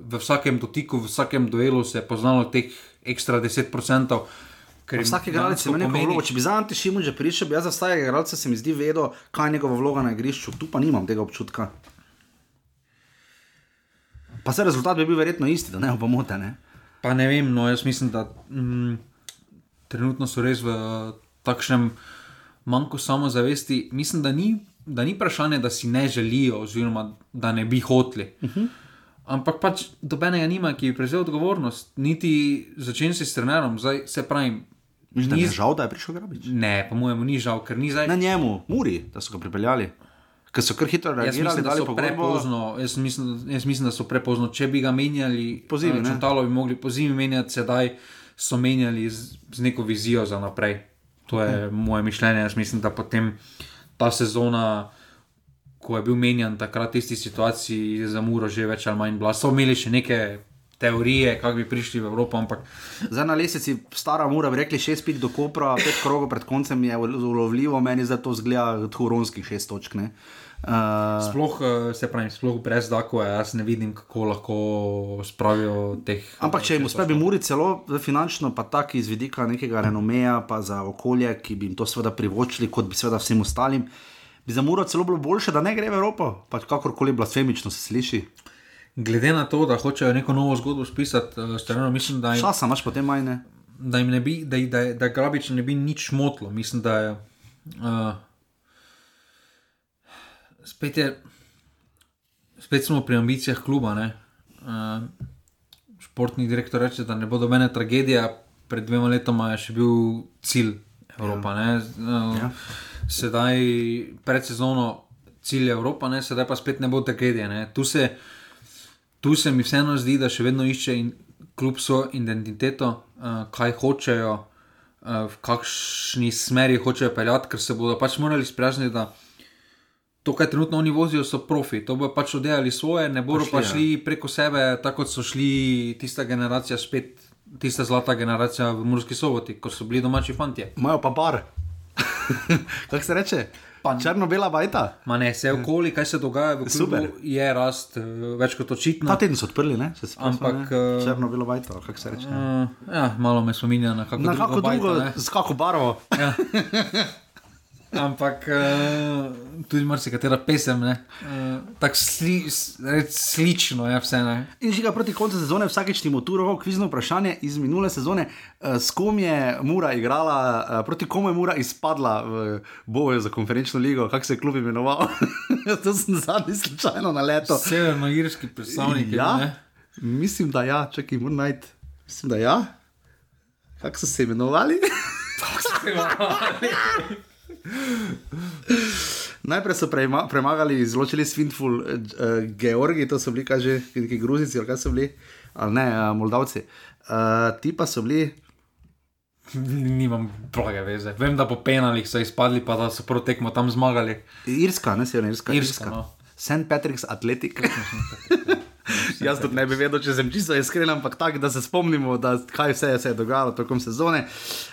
v vsakem dotiku, v vsakem duelu, se je poznalo teh ekstra 10%. ker jim Vsak igralec ima neko pomeni- vlogo. Če bi za Ante Šimun že prišel, bi jaz za vsakega igralca se mi zdi vedel, kaj je njegova vloga na igrišču. Tu pa nimam tega občutka. Pa se rezultat bi bil verjetno isti, da ne bo pomote. Ne? Pa ne vem, no jaz mislim, da mm, trenutno so res v takšnem manjku samozavesti. Mislim, da ni, da ni vprašanje, da si ne želijo, oziroma da ne bi hoteli. Uh -huh. Ampak pač dobenega nima, ki bi prevzel odgovornost, niti začenši s trenerom. Zdaj se pravi, Mislim, da Ni- je žal, da je prišel Grabič. Ne, po mojem, ni žal, ker ni zdaj. Na njemu, Muri, da so ga pripeljali. Ker so kar hitro Jaz reagirali, mislim, da so pogodbo. prepozno. Jaz mislim, jaz mislim, da so prepozno. Če bi ga menjali, Pozimi, eh, ne? Čantalo bi mogli po zimi menjati, sedaj so menjali z, z neko vizijo za naprej. To je moje mišljenje. Jaz mislim, da potem ta sezona, ko je bil menjan takrat v isti situaciji, je za Muro že več ali manj bila. So imeli še neke teorije, kako bi prišli v Evropo, ampak Zdaj na lesici, stara mura, rekli šest pik do Kopra, pet krogov pred koncem je ulovljivo, meni zdaj to zgleda kot huronskih šest točk. ne. Uh, sploh, eh, se pravi, sploh brez Dakova, jaz ne vidim, kako lahko spravijo teh. ampak če jim uspe, bi Muri celo v finančno, pa tako iz vidika nekega renomeja, pa za okolje, ki bi jim to seveda privočili, kot bi seveda vsem ostalim, bi za Muro celo bilo boljše, da ne gre v Evropo, pač kakorkoli blasfemično se sliši. Glede na to, da hočejo neko novo zgodbo spisati, strano, mislim, da jim, Časa imaš potem majne. da jim ne bi, da, da, da Grabič ne bi nič motilo. Mislim, da je. Uh, spet je. Spet smo pri ambicijah kluba. ne. Uh, športni direktor reče, da ne bo dobene tragedije. Pred dvema letoma je še bil cilj Evropa. Ja. Uh, ja. Sedaj, pred sezono, cilj Evropa, ne? sedaj pa spet ne bo tragedije. Ne? Tu se tu se mi vseeno zdi, da še vedno išče in kljub svojo identiteto, uh, kaj hočejo, uh, v kakšni smeri hočejo peljati, ker se bodo pač morali sprijazniti, da to, kar trenutno oni vozijo, so profi. To bo pač oddelali svoje, ne bodo pa Pošli, ja. šli preko sebe, tako kot so šli tista generacija spet. Tista zlata generacija v Murski soboti, ko so bili domači fanti. Imajo pa bar. *laughs* Kako se reče? Pa- Črno-bela bajta. Ma ne, vse okoli, kaj se dogaja v klubu, Super. je rast uh, več kot očitno. Ta teden so odprli, ne? Se Ampak, eh, Črno-belo bajto, kako se reče. Uh, ja, malo me spominja na kako Na drugo kako bajto, drugo, ne. z kako barvo. Ja. *laughs* Ampak uh, tudi marsikatera pesem, uh, tako sli, slično je vse. Ne? In žiga proti koncu sezone, vsakeč ti motorov, kvizno vprašanje iz minule sezone, eh, s kom je Mura igrala, eh, proti komu je Mura izpadla v boju za konferenčno ligo, kako se je klub imenoval. *laughs* to sem zadnji slučajno na leto. Severnoirski predstavnik. Ja, ne? mislim, da ja, čakaj, moram najti. Mislim, da ja. Kako so se imenovali? Najprej so prema, premagali, izločili Svintful, uh, Georgi, to so bili, kaj že, neki Gruzici, ali kaj so bili, ali ne, uh, Moldavci. Uh, ti pa so bili, Nimam blage veze. Vem, da po penalih so izpadli, pa da so prvo tekmo tam zmagali. Irska, ne severna Irska. Irska, no. St. Patrick's Athletic. *laughs* *laughs* Jaz tudi ne bi vedel, če sem čisto iskren, ampak tako, da se spomnimo, da, kaj vse je se je dogajalo tekom sezone.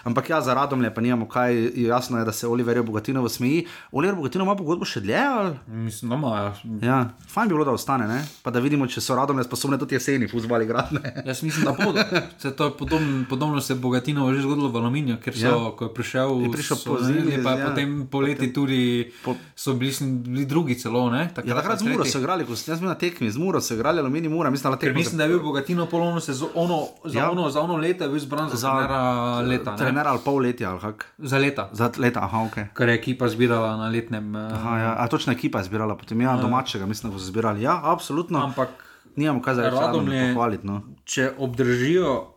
Ampak ja, za Radomlje pa nimamo kaj, jasno je, da se Oliver Bogatinovo smeji. Oliver Bogatinovo ima pogodbo še dlje? Ali? Mislim, da imajo. Ja, fajn bi bilo, da ostane, ne? pa da vidimo, če so Radomlje sposobne tudi jeseni fuzbali gradne. Jaz mislim, da bodo. *laughs* Se to je podobno, podobno se je Bogatinovo že zgodilo v Aluminiju, ker so, Ja. ja. ko je prišel, Je prišel so pozimi, zajeli, pa ja. ja. potem poleti tudi Po- so bili, bili drugi celo. Ne? Ja, takrat z Muro so igrali, ko sem jaz bil na tekmi, z Muro so igrali, Alumini Mura, mislim, Ker tekmo. mislim, da je bil Bogatino polovno sezono, za, Ja. ono, za ono leto je bil izbran za, za trenera leta. ne. Trener ali pol letja, ali kak? Za leta. Za leta, aha, ok. Kar je ekipa zbirala na letnem. eh, Aha, ja, a točna ekipa je zbirala, potem ja, domačega, mislim, da so zbirali. Ja, absolutno. Ampak Nimamo kaj za reči, Radomlje pohvaliti. No. če obdržijo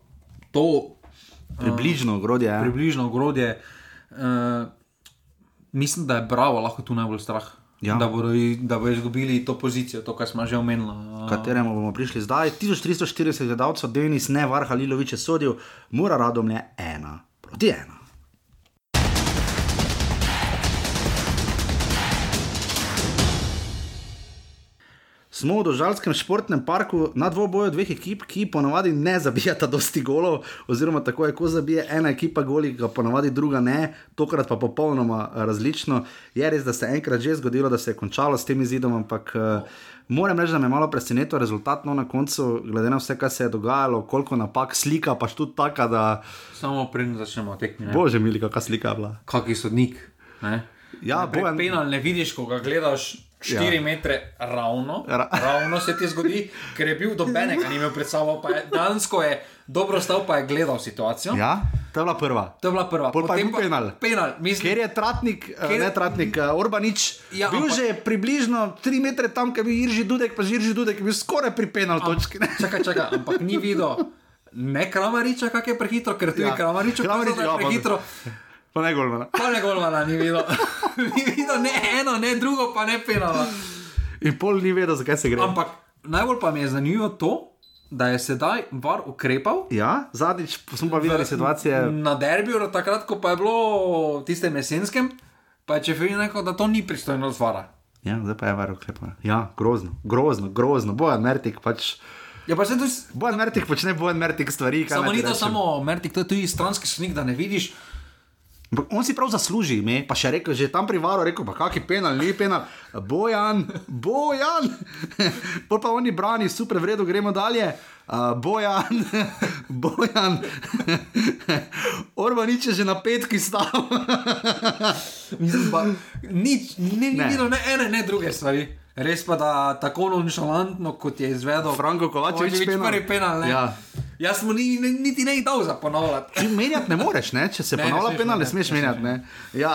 to Približno ogrodje. Ja. približno ogrodje, uh, mislim, da je Bravo lahko tu najbolj strah. Ja. Da, bodo, i- da bodo izgubili to pozicijo, to, kar smo že omenili. Uh, kateremu bomo prišli zdaj. 1340 gledalcev, Denis, ne, Varha Lilovič je sodil, mora Radomlje ena proti ena. Smo v Dožalskem športnem parku na dvoboju dveh ekip, ki ponavadi ne zabijata *laughs* dosti golov, oziroma tako je, ko zabije ena ekipa goli, ga ponavadi druga ne, tokrat pa popolnoma eh, različno. Je res, da se je enkrat že zgodilo, da se je končalo s tem izidom, ampak uh, moram reči, da me je malo presenetil rezultat no, na koncu, glede na vse, kar se je dogajalo, koliko napak, slika pa tudi taka, da Samo preden začnemo ne. bože mili, kakšna slika je bila. Kaki sodnik. Ne? Ja, Bojan- penal ne vidiš, ko ga gledaš 4 Ja. metre ravno. Ra- ravno se ti zgodi, ker je bil dobenega, ni imel pred sabo. pa je- Dejansko je dobro stal, pa je gledal situacijo. Ja, to je bila prva. To je bila prva. Pol pa je Potem penal. penal mislim, Ker je Tratnik, Ker... Ker- ne Tratnik, uh, Orbanič, ja, bil ampak- že približno 3 metre tam, kjer je bil Irži Dudek, pa že Irži Dudek je bil skoraj pri penal točki. ne. Čakaj, čakaj, ampak ni videl. ne Kramariča, kak je prehitro, ker tudi Ja. ja. Kramariča, Kramarič, ja, pa- prehitro. Pa ne golmana. Pa ne golmana ni videl. *laughs* ni videl ne eno, ne drugo, pa ne penala. In pol ni vedel, zakaj se gre. Ampak najbolj pa mi je zanimivo to, da je sedaj var ukrepal. Ja, zadnjič smo pa videli situacije. Na derbiju, takrat, ko pa je bilo v tistem jesenskem, pa je Čeferin rekel, da to ni pristojnost vara. Ja, zdaj pa je varo klepa. Ja, grozno, grozno, grozno. Bojan Mertik pač. Ja, pa se tudi. Bojan Mertik počne Bojan Mertik stvari. Samo ni to samo Mertik, to je tudi stranski snik, da ne vidiš. Ampak on si prav zasluži ime, pa še rekel, že tam pri varu, rekel, pa kaki penal, ni penal, bojan, bojan. *laughs* Pol pa oni brani, super, v redu, gremo dalje. Uh, bojan, *laughs* bojan, *laughs* Orbanič je že na petki stal. Mislim pa, nič, ni, ni Ne. ne ene, ne druge stvari. Res pa, da tako nonšalantno, kot je izvedel Franko Kovačevič penal. prvi penal. Ne? Ja. Jaz mu ni, ni, niti ne dal za ponavljati. Ti menjati ne moreš, ne? če se ponavlja penal, ne smeš menjati. Ne? Ja.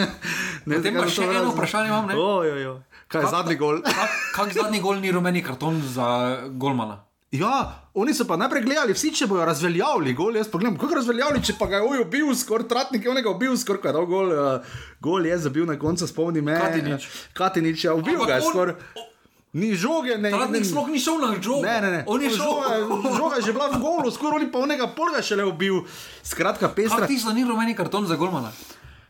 *laughs* ne, Potem pa še eno razne- vprašanje imam, ne? Oj, oj, oj. Kaj je zadnji gol? Kak, kak zadnji gol ni rumeni karton za Golmana? Ja, oni so pa najprej gledali, vsi če bojo razveljavili gol. Jaz pa gledam, kako razveljavili, če pa ga je ubil, skoraj tratnik je onega ubil, skoraj ko je dal gol. Uh, gol je zabil na koncu, spomni me. Katinić. Katinič, ja, ubil ga je skoraj. Ni žoge, ne. Tratnik ne- sploh ni šel na žogo. Ne, ne, ne. On je šel. žoga, žoga je že bila v golu, skoraj oni pa onega polga šele ubil. Skratka, pestra. Kak ti so ni rumeni karton za Golmana?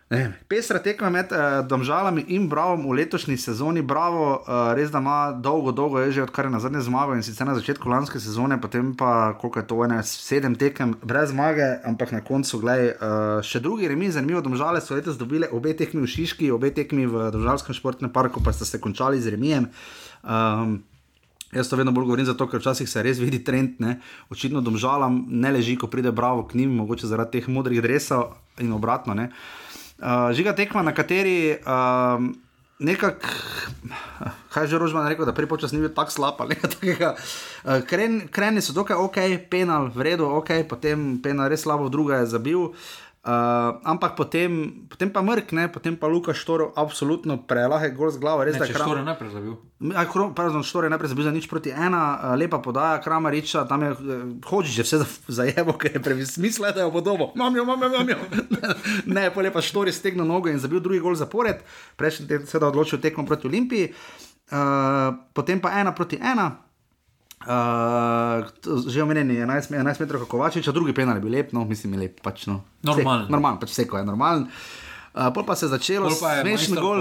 Ne, pestra tekma med uh, Domžalami in Bravom v letošnji sezoni. Bravo, uh, res da ima dolgo, dolgo je že odkar je na zadnje zmago in sicer na začetku lanske sezone, potem pa koliko je to, ene sedem tekem brez zmage, ampak na koncu, gledaj, uh, še drugi remi, zanimivo, Domžale so letos dobile obe tekmi v Šiški, obe tekmi v Domžalskem športnem parku, pa sta se končali z remijem. Um, Jaz to vedno bolj govorim, zato ker včasih se res vidi trend, ne? očitno domžalam ne leži, ko pride bravo k njim, mogoče zaradi teh modrih dresov in obratno. Ne? Uh, žiga tekma, na kateri uh, nekako, kaj že Rožman rekel, da prej počas ni bil tako slab ali nekaj takega. Uh, kren, kreni so dokaj ok, penal v redu, ok, potem penal res slabo, druga je zabil. Uh, ampak potem, potem pa mrkne, potem pa Luka Štoro, absolutno prelahek gol z glavo, res Ne, da če Kram- štore najprej zabil. Pardon, Štore je najprej zabil za nič proti ena, uh, lepa podaja, Kramariča, tam je uh, hoči že vse za- zajebo, ker je prevismislil, da je podobo. Mam jo, mam jo, mam jo. *laughs* ne, pa lepa Štore stegnil nogo in zabil drugi gol zapored, prejšnji teden se je odločil tekmo proti Olimpiji, uh, potem pa ena proti ena. Uh, že omenjeni 11, me- 11 metrov Kovačič, drugi penal je bil lep, no, mislim, je lep. Pač, no. Normalen. Normalen, pač vse, ko je normalen. Uh, pol pa se je začelo, pa je smešen gol.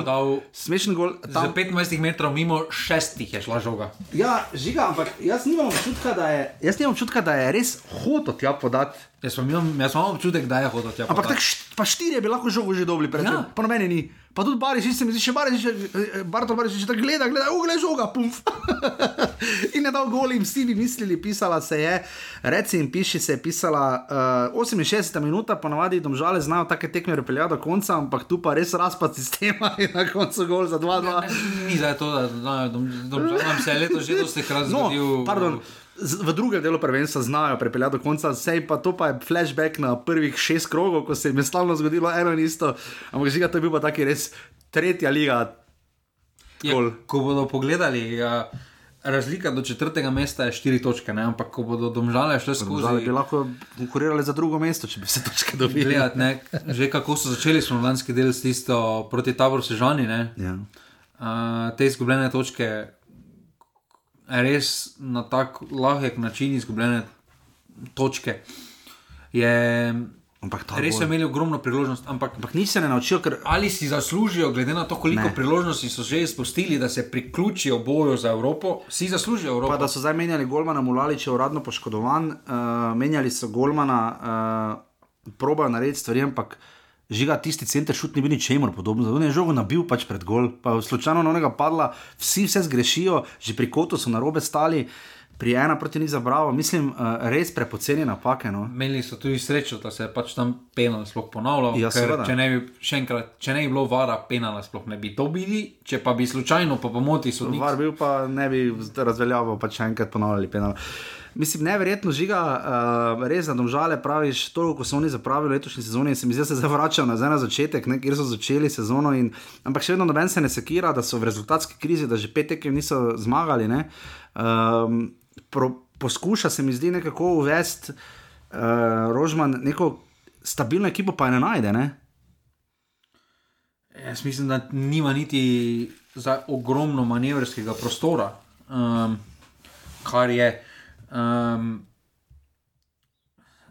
Smešen gol. Za 25 metrov mimo šestih je šla žoga. Ja, žiga, ampak jaz nimam občutka, da je, jaz nimam občutka, da je res hotel tja podati. Jaz imel, jaz imel občutek, da je hodil tja. Ampak podati. tak, št- pa štirje bi lahko žogo že dobili, pred Ja. pa nobene ni. Pa tudi Bariš, se mi zdi, še Bariš, Bartol Bariš, če tako gleda, gleda, ugle žoga, pumf. in je dal gol in vsi bi mislili, pisala se je, reci in piši se je pisala uh, 68 minuta, ponavadi domžale znajo take tekme pripeljati do konca, ampak tu pa res razpad sistema in na koncu gol za 2-2. Ni za to, da znajo, da nam se je leto že dosti krat No, zgodil. z- v drugem delu prvenstva znajo pripeljati do konca, sej pa to pa je flashback na prvih šest krogov, ko se jim je stalno zgodilo eno in isto. Ampak žiga, to je bil pa taki res tretja liga. Je, gol. ko bodo pogledali, ja, razlika do četrtega mesta je štiri točke, ne? ampak ko bodo domžale šle Domžale skozi. bi lahko konkurirali za drugo mesto, če bi se točke dobili. Gledati, ne, že kako so začeli smo lanski del s tisto proti taboru Sežani, ne, Ja. uh, te izgubljene točke, res na tak lahek način izgubljene točke. Je, Ampak res so gol- imeli ogromno priložnost, ampak Ampak nič se ne naučijo, ker ali si zaslužijo, glede na to, koliko Ne. priložnosti so že izpustili, da se priključijo boju za Evropo, si zaslužijo Evropo. Pa da so zdaj menjali Golmana, Mulalič je uradno poškodovan, uh, menjali so Golmana, uh, probajo narediti stvari, ampak žiga tisti center šut ni bil ničemur podoben. On je žogo nabil pač pred gol, pa je slučajno na onega padla, vsi vse zgrešijo, že pri kotu so na robe stali. Pri ena proti ni zabravo, mislim, uh, res prepoceni napake. No. Imeli so tudi srečo, da se je pač tam penal sploh ponavljal. Ja, ker če ne bi, enkrat, če ne bi bilo vara, penala sploh ne bi dobili, če pa bi slučajno po pomoti sodnik. Var bil pa ne bi razveljavil, pa še enkrat ponavljali penal. Mislim, neverjetno žiga, uh, res za domžale praviš, toliko ko so oni zapravili letošnji sezoni se mi zdi, da se zdaj vračajo nazaj na začetek, ne, kjer so začeli sezono. In, ampak še vedno noben se ne sekira, da so v rezultatski krizi, da že pet tekem niso zmagali. Um, pro, poskuša se mi zdi nekako uvesti uh, Rožman neko stabilno ekipo, pa je ne najde. Ne? Jaz mislim, da nima niti za ogromno manevrskega prostora, um, kar je um,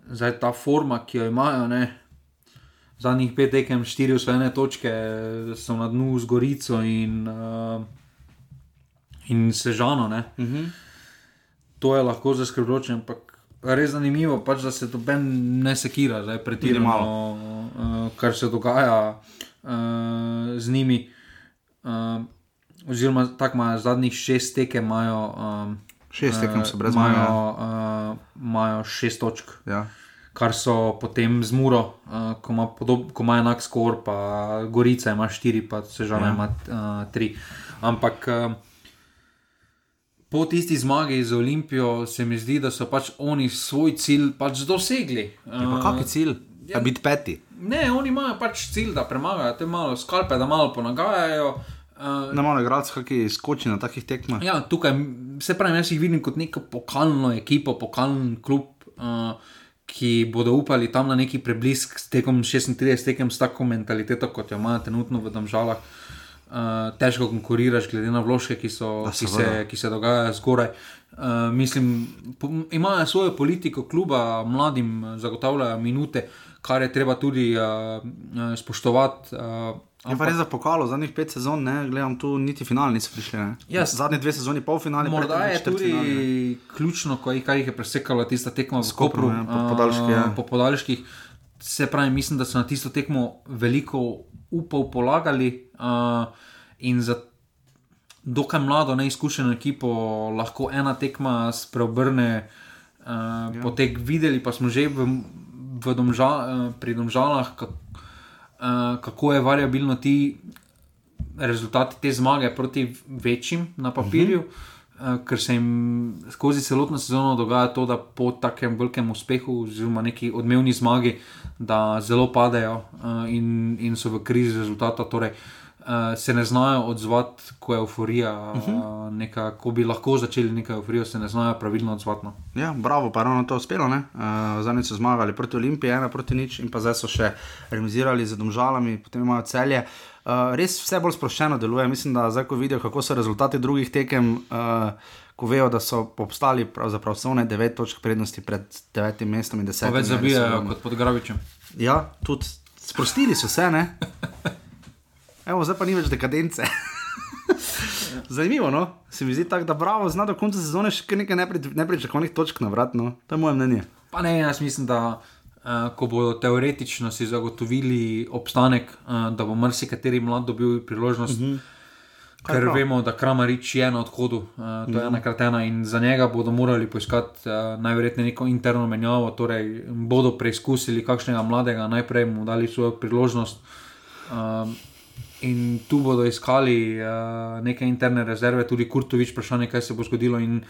zdaj ta forma, ki jo imajo. Ne? Zadnjih pet tekem, štiri usvojene točke, so na dnu z Gorico in, uh, in Sežano. Uh -huh. To je lahko zaskrbljujoče, ampak res zanimivo, pač, da se to ben ne sekira, zdaj pretirano, uh, kar se dogaja uh, z njimi. Uh, oziroma, tako imajo zadnjih šest tekem, imajo. Um, šest tekem so brez maja. Imajo uh, šest točk. Ja. Kar so potem z Muro, uh, ko, ima podob, ko ima enak skor, pa Gorica ima štiri, pa Sežana ja. ima uh, tri. Ampak uh, po tisti zmagi za Olimpijo se mi zdi, da so pač oni svoj cilj pač dosegli. Uh, Kaj je cilj? Ja, biti peti. Ne, oni imajo pač cilj, da premagajo te malo skalpe, da malo ponagajajo. Uh, na malo igralcev, ki skoči na takih tekmah. Ja, tukaj se pravi, jaz jih vidim kot neko pokalno ekipo, pokalni klub, uh, ki bodo upali tam na neki preblisk s tekom 36 tekem s tako mentaliteto, kot jo imajo trenutno v državah. Uh, težko konkuriraš, glede na vložke, ki, ki, ki se dogajajo zgoraj. Uh, mislim, po, imajo svojo politiko, kluba, mladim zagotavljajo minute, kar je treba tudi uh, spoštovati. Uh, Je pa res za pokalo, zadnjih pet sezon, ne gledam tu, niti finalni niso prišli. Yes. Zadnji dve sezoni, polfinali. Morda je tudi finali, ključno, ko, kar jih je presekalo tista tekma v Skopru, ne, po, podaljški, ja. po podaljških. Se pravi, mislim, da so na tisto tekmo veliko upov polagali uh, in za dokaj mlado, neizkušeno ekipo lahko ena tekma spreobrne uh, ja. potek. Videli pa smo že v, v domža, uh, pri domžalah. Kako, uh, kako je variabilno ti rezultati te zmage proti večjim na papirju, uh -huh. uh, ker se jim skozi celotno sezono dogaja to, da po takem velikem uspehu, oziroma neki odmevni zmagi, da zelo padejo uh, in, in so v krizi rezultata. Torej, Uh, se ne znajo odzvati, ko je euforija, uh -huh. uh, neka, ko bi lahko začeli neko euforijo, se ne znajo pravilno odzvati. No. Ja, bravo, pa ravno to uspelo. Uh, Zadnji so zmagali proti Olimpiji, ena proti nič, in pa zdaj so še remisirali z domžalami, potem imajo celje. Uh, res vse bolj sproščeno deluje. Mislim, da zdaj, ko vidijo, kako so rezultati drugih tekem, uh, ko vejo, da so obstali pravzaprav vse one devet točk prednosti pred devetim mestom in desetim. Več zabijajo kot pod Gravičem. Ja, tudi sprostili so se, ne? *laughs* Evo, zdaj pa ni več dekadence. Zanimivo, no? se mi zdi tako, da bravo, zna do konca sezone še nekaj nepričakovanih točk na vrat. No? To je moje mnenje. Pa ne, jaz mislim, da uh, ko bodo teoretično si zagotovili obstanek, uh, da bo marsikateri mlad dobil priložnost. Uh -huh. Ker vemo, da Kramarič je na odhodu, uh, to mm. je mhm. ena kratena in za njega bodo morali poiskati uh, najverjetneje neko interno menjavo, torej bodo preizkusili kakšnega mladega, najprej mu dali svojo priložnost. Uh, in tu bodo iskali uh, neke interne rezerve, tudi Kurtovič, vprašanje, kaj se bo zgodilo. In,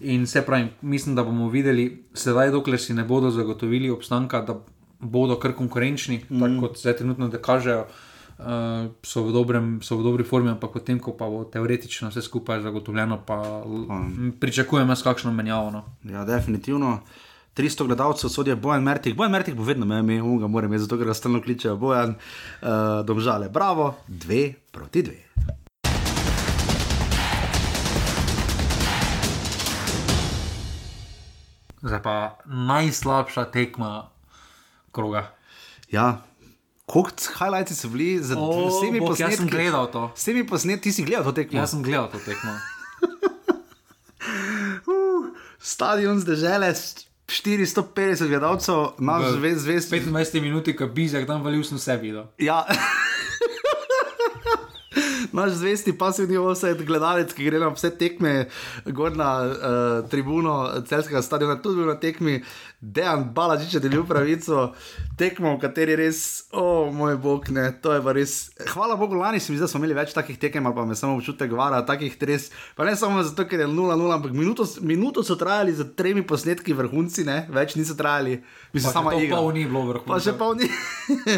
in se pravi, mislim, da bomo videli, sedaj, dokler si ne bodo zagotovili obstanka, da bodo kar konkurenčni, mm. tako kot se trenutno kažejo. Uh, so, v dobrem, so v dobri formi, ampak potem, ko pa bo teoretično vse skupaj zagotovljeno, pa um. pričakujem jaz kakšno menjavo. No. Ja, definitivno. Uh, 300 gledalcev sodijo Bojan Mertik. Bojan Mertik bo vedno imel ime, ga moram imeti, zato ker ga stalno kličejo Bojan, uh, domžale. Bravo, dve proti dve. Zdaj pa najslabša tekma kroga. Ja. Kot highlights so bili z vsemi posnetki. Jaz sem gledal to. S temi posnetki, ti si gledal to tekmo. Jaz sem gledal to tekmo. *laughs* uh, stadion zdržele, 450 gledalcev, zvest, zvest. 25 minut, ki bi jih tam valil, sem vse videl. Ja. Naš zvesti pasivni osed, gledalec, ki gre na vse tekme, gor na uh, tribuno celskega stadiona, tudi na tekmi, Dejan Balažič je delil pravico, tekmo, v kateri res, o oh, moj bog, ne, to je pa res. Hvala Bogu, lani smo, smo imeli več takih tekem, pa me samo občutek vara, takih res. Pa ne samo zato, ker je 0-0, ampak minuto, minuto so trajali z tremi posnetki vrhunci, ne, več niso trajali. Mislim, samo igra. Pa ni bilo vrhunci. Pa še pa ni.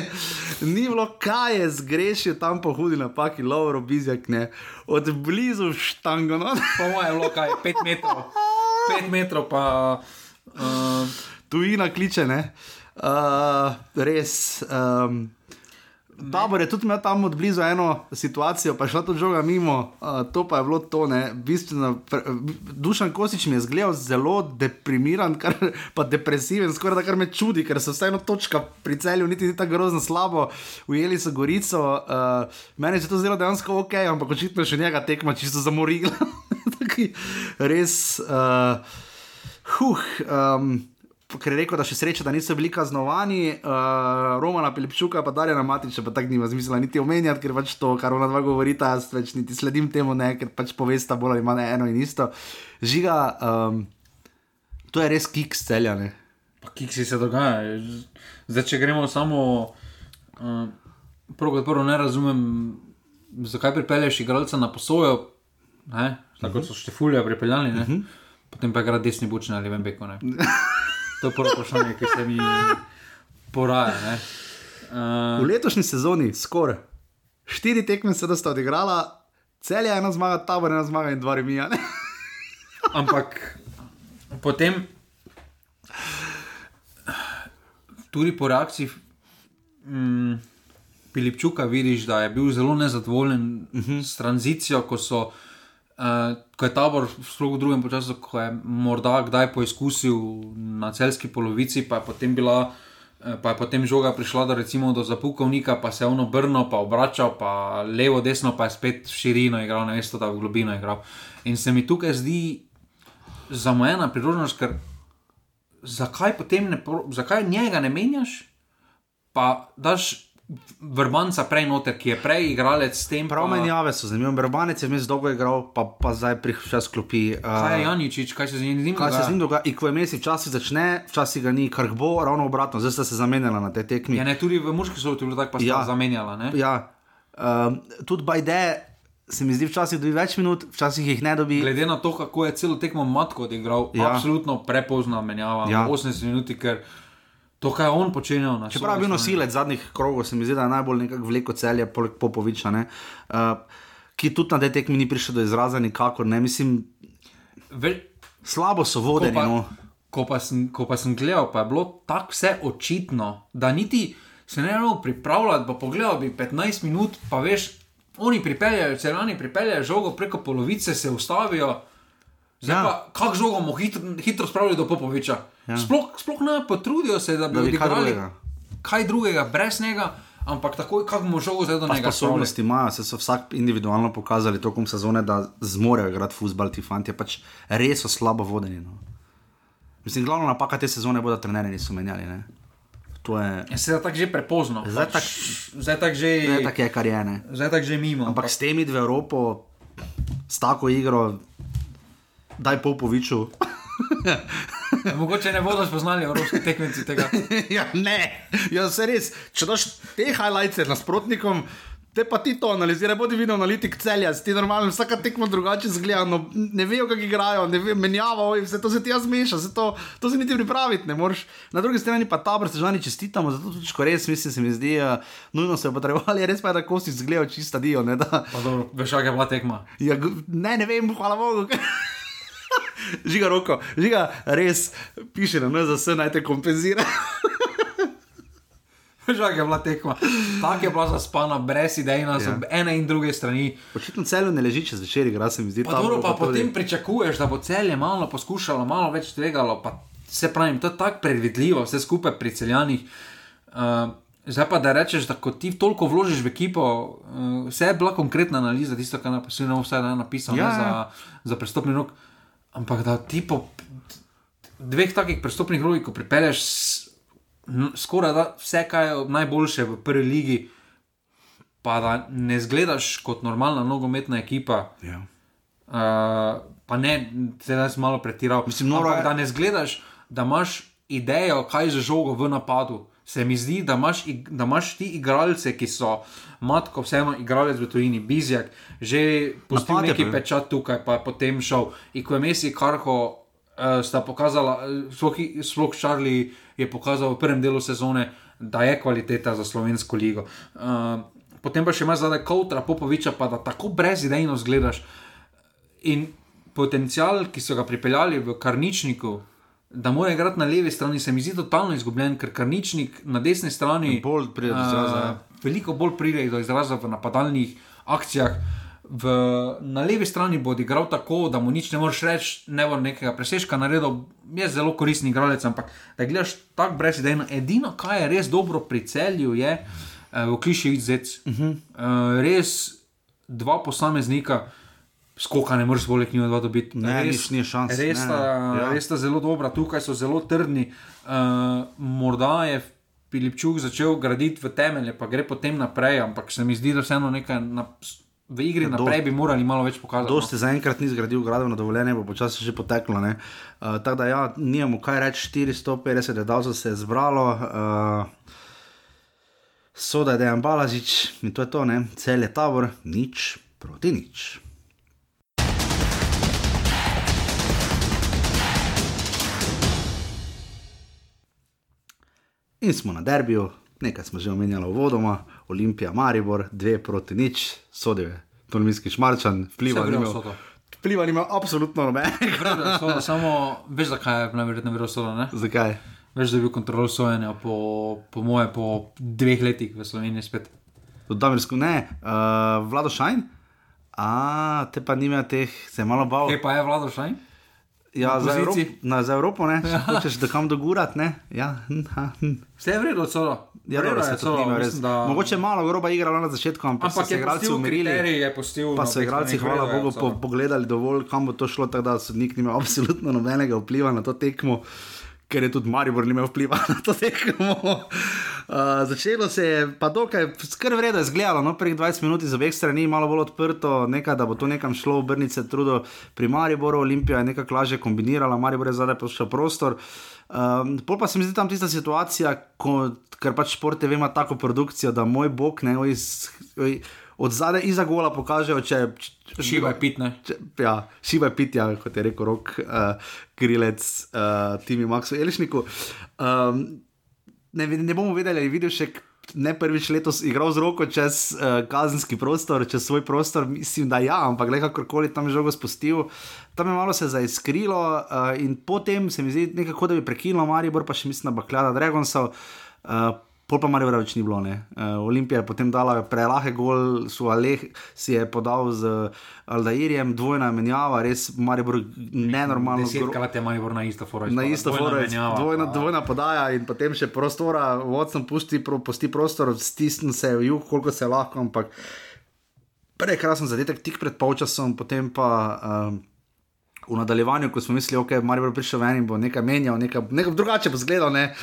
*laughs* ni bilo, kaj je zgrešil tam po hudi napaki, Lauro Bizjak, ne, od blizu štango. No? po mojem, bilo kaj, 5 metrov. 5 metrov, pa uh, tujina kliče, ne. Uh, res. Um, Tabor je tudi imel tam od blizu eno situacijo, pa je šla tudi žoga mimo, uh, to pa je bilo to. Bistveno, pre, Dušan Kosič mi je zgledal zelo deprimiran, kar, pa depresiven, skoraj da kar me čudi, ker so vseeno točka pri celju, niti ni tako grozno slabo, ujeli so Gorico. Uh, meni se to zdelo dejansko ok, ampak očitno še njega tekma čisto zamorila. *laughs* Res. Uh, huh, um, ker je rekel, da še sreča, da niso bili kaznovani, uh, Romana Pilipčuka, pa Darjana Matiča, pa tako nima smisla niti omenjati, ker pač to, kar ona dva govorita, jaz več niti sledim temu, ne, ker pač povesta bolj ali manj eno in isto. Žiga, um, to je res kiks celjane. Pa kiksi se dogaja. Zdaj, če gremo samo, uh, prvo kot prvo ne razumem, zakaj pripelješ igralca na posojo, ne, tako uh -huh. so štefulje pripeljali, ne. Uh -huh. Potem pa gre desni bučni ali vem, beko. *laughs* To je prvo vprašanje, ki se mi poraja. Uh, v letošnji sezoni skoraj štiri tekme se da sta odigrala, cel je ena zmaga, tabor ena zmaga in dva remija. Ampak potem, tudi po reakciji um, Pilipčuka, vidiš, da je bil zelo nezadovoljen uh -huh. s tranzicijo, ko so. Uh, ko je tabor v drugem času, ko je morda kdaj poizkusil na celski polovici, pa je potem, bila, uh, pa je potem žoga prišla do, recimo, do zapukovnika, pa se je ono brno, pa obračal, pa levo, desno, pa je spet širino igral, ne veš, da v globino igral. In se mi tukaj zdi zamujena priložnost, ker zakaj potem ne, zakaj njega ne menjaš, pa daš vrbanca prej noter, ki je prej igralec s tem. Prav pa... menjave so zanimive. Vrbanec je vmes dolgo igral, pa, pa zdaj prišel s klopi. Uh... Kaj je Janičič, kaj se z njim dogaja? Kaj se z njim dogaja? Ko je mesec, včasih začne, včasih ga ni, kar bo, ravno obratno, zdaj sta se zamenjala na te tekmi. Ja, ne, tudi v muški so bili tako, pa sta ja. zamenjala. Ne? Ja, um, tudi Bajde. Se mi zdi, včasih dobi več minut, včasih jih ne dobi. Glede na to, kako je celo tekmo matko odigral, ja. absolutno prepozna menjava. Ja. 80 minut, ker To, kar je on počenjal. Če pravi nosilec zadnjih krogov, se mi zdi, da je najbolj nekako vleko celje, poleg Popoviča, uh, ki tudi na tej tekmi ni prišel do izraza, nikakor ne mislim. Vel... Slabo so vodeni. Ko pa, no. ko, pa sem, ko pa sem gledal, pa je bilo tako vse očitno, da niti se ne moremo pripravljati. Pa pogledal bi 15 minut, pa veš, oni pripeljajo, celani pripeljajo žogo preko polovice, se ustavijo. Zdaj ja. pa, kako žogo bomo hitro, hitro spravili do Popoviča. Ja. Sploh, sploh ne potrudijo se, da bi odigrali kaj drugega. kaj drugega, brez njega. Ampak takoj, kako bomo žogo zdaj do njega. Sposobnosti imajo, se so vsak individualno pokazali tokom sezone, da zmorejo igrati futbol, ti fanti pač res so slabo vodeni. No. Mislim, glavna napaka te sezone bo, da trenerji niso menjali. Ne. Je... Ja, se je tako že prepozno. Zdaj tak, tak že, tak je, kar je. Ne. Zdaj tako že mimo. Ampak pa... s temi dve Evropo, s tako igro, daj Popoviču. *laughs* Mogoče ne bodo spoznali evropski tekmeci tega. *laughs* ja, ne, ja, se res. Če daš te highlights nasprotnikom, te pa ti to analiziraš, bodi videl analitik celja, ti normalno, vsaka tekma drugače zgleda, no, ne vejo, kako igrajo, ne vejo, menjavajo, vse to se ti jaz meša, to, to se niti pripraviti ne moreš. Na drugi strani pa ta brst, že čestitamo, zato tudi, ko res mislim, se mi zdi, uh, nujno se je potrebovali, res pa je, da kosti zgledajo čista dio. Veš, kakšna je bila tekma? Ja, ne, ne vem, hvala Bogu. *laughs* *laughs* žiga roko, žiga res, piše na NZS, naj te kompenzira. *laughs* Žal je bila tekma, tako je bila zaspana, brez idej na ja. ene in druge strani. Očitno celo ne leži čez večer, igra se mi zdi. Pa, dobro, pa potem pričakuješ, da bo celje malo poskušalo, malo več tvegalo. Se pravi, to je tako predvidljivo, vse skupaj pri celjanih. Uh, zdaj pa da rečeš, da ko ti toliko vložiš v ekipo, uh, vse je bila konkretna analiza, tisto, kar je napisano ja, za, ja. za prestopni rok. Uh, Ampak da ti po dveh takih prestopnih rogih, ko pripelješ skoraj da vse, kar je najboljše v prvi ligi, pa da ne zgledaš kot normalna nogometna ekipa. Ja. Uh, pa ne, zdaj sem malo pretiral. Mislim, noro, Ampak, da ne zgledaš, da imaš idejo, kaj je že žogo v napadu se mi zdi, da imaš, da imaš ti igralce, ki so matko, vseeno igralec v tujini, bizjak, že postal neki pečat tukaj, pa je potem šel. Messi Karho uh, sta pokazala, eh, sploh Charlie je pokazal v prvem delu sezone, da je kvaliteta za slovensko ligo. Uh, potem pa še imaš zadaj Koutra, Popoviča, pa da tako brezidejno zgledaš. In potencial, ki so ga pripeljali v Karničniku, da mora igrati na levi strani, se mi zdi totalno izgubljen, ker Karničnik na desni strani Bolj pride do izraza, ja. eh, veliko bolj pride do izraza v napadalnih akcijah. V, na levi strani bo odigral tako, da mu nič ne moreš reči, ne bo nekega presežka naredil, je zelo koristen igralec, ampak da gledaš tako brez idej. Edino, kar je res dobro pri celju, je uh, v kliših zec. Uh -huh. uh, res dva posameznika, skoka ne moreš bolj k njima dva dobiti. Ne, res, ni šans, Res ne, sta, ne. Ja. res sta zelo dobra, tukaj so zelo trdni. Uh, morda je Filipčuk začel graditi v temelje, pa gre potem naprej, ampak se mi zdi, da vseeno nekaj. Na, V igri naprej bi morali malo več pokazati. no. Dosti zaenkrat ni zgradil gradovno dovoljenje, bo počasi že poteklo. Uh, Tako da, ja, nimamo kaj reči, 450 gledalcev se je zbralo, uh, soda je dejan Balažič in to je to, ne? cel je tabor, nič proti nič. In smo na derbiju, nekaj smo že omenjali vodoma, Olimpija, Maribor, dve proti nič, sodijo je Tolminski šmarčan, vpliva vrelo sodo. Vpliva nima absolutno nobenega. Samo veš, zakaj je najverjetneje sodo. Ne? Zakaj? Veš, da je bil kontrol sojenja po, po moje, po dveh letih v Sloveniji spet. Od Damirsko ne, uh, Vlado Šajn. A, te pa nima teh, se je malo bal. Kaj pa je vlado šaj? Ja, za, Evrop, na, za Evropo, ne, če hočeš da kam dogurat, ne. Ja, hm, hm. Vse je vredno, sodo. ja dobro, se to nima res. da... Mogoče malo groba igra na začetku, ampak, Ampak so se igralci umirili. pustil. Pa na so igralci, hvala Bogu, po, pogledali dovolj, kam bo to šlo, tako da sodnik nima *laughs* absolutno nobenega vpliva na to tekmo, ker je tudi Maribor nima vpliva *laughs* na to tekmo. Uh, začelo se je, pa dokaj skrb je izgledalo, no, prvih 20 minut iz obeh strani, malo bolj odprto, nekaj, da bo to nekam šlo, obrniti se trudo pri Mariboru, Olimpija je nekako lažje kombinirala, Maribor je zadaj pošel prostor. Um, pol pa se mi zdi tam tista situacija, ko, ker pač šport TV ima tako produkcijo, da moj bog ne, s- oj, od zadaj iza gola pokažejo, če, Šiva je pitne. Če, ja, šiva je pitja, kot je rekel rok, uh, grilec, uh, Timi Maxu Elišniku. Um, ne, ve- ne bomo vedeli, ali je videl še. Ne prvič letos igral z roko čez uh, kazenski prostor, čez svoj prostor, mislim, da ja, ampak le kakorkoli tam je žogo spustil. Tam je malo se zaiskrilo uh, in potem se mi zdi nekako, da bi prekinilo Maribor, pa še mislim na Bakljada Dragonsov. Uh, Pol pa Maribor več ni bilo. Uh, Olimpija je potem dala prelahe gol, su Aleh si je podal z Aldairjem, dvojna menjava, res Maribor nenormalno. gro- Desetkrat je Maribor na isto forum. Na isto forum, dvojna, dvojna podaja in potem še prostora, vodcem pusti, pro, pusti prostor, stisni se v jug, koliko se lahko, ampak prekrasen zadetek tik pred polčasom, potem pa. Um, V nadaljevanju, ko smo mislili, da okay, je Marijo prišel ven in bo nekaj menjal, nekaj, nekaj drugače bo zgledal. Ne?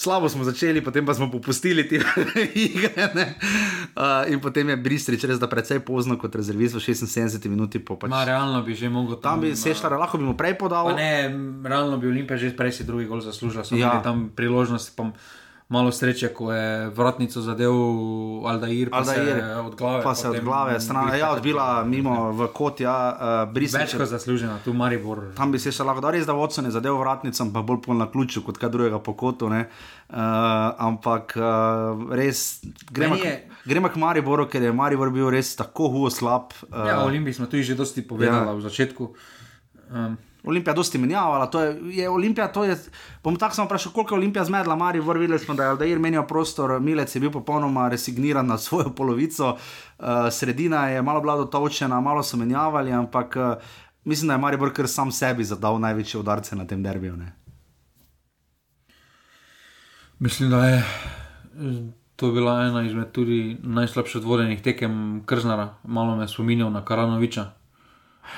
Slabo smo začeli, potem pa smo popustili te *laughs* igre. ne. Uh, in potem je Bristrič res da precej pozno kot rezervist v 76 minuti. Pač, Ma, realno bi že mogel tam bi se štar, lahko bi mu prej podal. Pa ne, realno bi Olimpija že prej si drugi gol zaslužila, samo Ja. ja. tam priložnosti, pa malo sreče, ko je vratnico zadev Aldair, pa Aldair, se od glave. Pa se od potem glave, stran, ja, odbila mimo v kot, ja, uh, Več Bristrič. kot zaslužena, tu Maribor. Tam bi se še lahko, da res da vodcem je zadev vratnicam, pa bolj pol na ključu kot kaj drugega po kotu. Uh, ampak uh, res gremo, k, je- gremo k Mariboru, ker je Maribor bil res tako hudo slab. Uh, Ja, o Olimpiji smo tudi že dosti povedali ja. v začetku. Um, Olimpija dosti menjavala, to je, je Olimpija, to je, bom tako samo vprašal, koliko je Olimpija zmedla, Maribor, videli smo, da je Aldair menjal prostor, Milec je bil popolnoma resigniran na svojo polovico, uh, sredina je malo bila dotovčena, malo so menjavali, ampak uh, mislim, da je Maribor kar sam sebi zadal največje udarce na tem derbiju. Ne? mislim, da je to bila ena izmed tudi najslabših vodenih tekem Krznara, malo me spominjal na Karanoviča.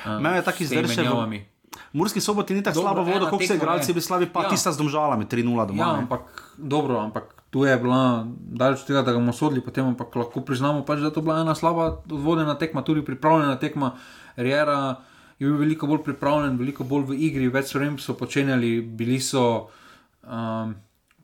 Uh, Mene je tak izdršen v- Murski soboti ni tako vodo, ena kot se igralci je. bi slavi, pa ja. Tista z domžalami, 3-0 doma. Ja, ne. ampak dobro, ampak tu je bila daleč od tega, da ga bomo sodili, potem ampak lahko priznamo, pač, da je to bila ena slaba vodena tekma, tudi pripravljena tekma. Riera je bil veliko bolj pripravljen, veliko bolj v igri, več stvari so počenjali, bili so um,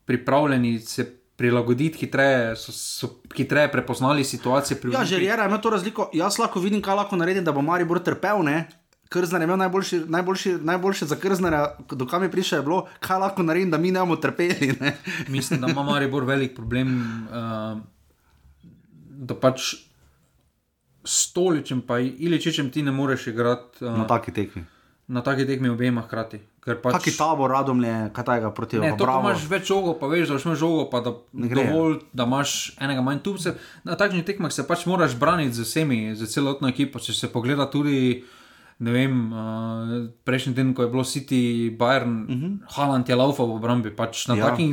pripravljeni se prilagoditi hitreje, so, so hitreje prepoznali situacije Ja, Olimpiji. Željera ima to razliko. Jaz lahko vidim, kaj lahko naredim, da bo Maribor trpel. Ne? Krznar je imel najboljši, najboljši, najboljše za krznara, do kam je prišel, je bilo, kaj lahko naredim, da mi ne bomo trpeli. Ne? *laughs* Mislim, da ima Maribor velik problem, uh, da pač Stoličem pa Iličičem ti ne moreš igrati uh, Na taki tekmi. na taki tekmi obema hkrati. Pač, Kaki tabor, radomlje, kaj tega proti ko bravo. imaš več žogov, pa veš, da imaš žogo, pa da, dovolj, da imaš enega manj tubcev. Na takšnih tekmah se pač moraš braniti z vsemi, z celotno ekipo. Če se pogleda tudi, ne vem, uh, prejšnji teden, ko je bilo City, Bayern, uh -huh. Haaland je laufal v obrambi. Pač na, Mhm. Ja. ja. takih,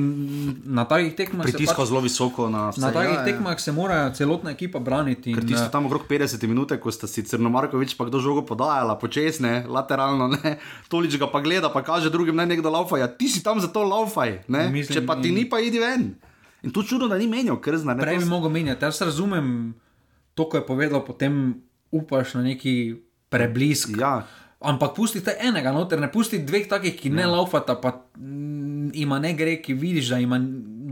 na takih tekmah se Pritiskal pač, zelo visoko na vse. na takih ja, ja. tekmah se mora celotna ekipa braniti. Ker ti si eh, tam okrog 50 minut, ko sta si Crnomarkovič pa kdo žogo podajala, počasne, lateralno, ne, tolič ga pa gleda, pa kaže drugim, naj nekdo laufa. Ja, ti si tam zato laufaj, ne, Mislim, če pa ti in- ni, pa idi ven. In tu čudno, da ni menjal, ker znaš. Prej bi mogel menjati. Jaz razumem to, ko je povedal, potem upaš na neki preblisk. Ja, Ampak pustite enega noter, ne pusti dveh takih, ki ne ja. laufata, pa mm, ima ne gre, ki vidiš, da ima,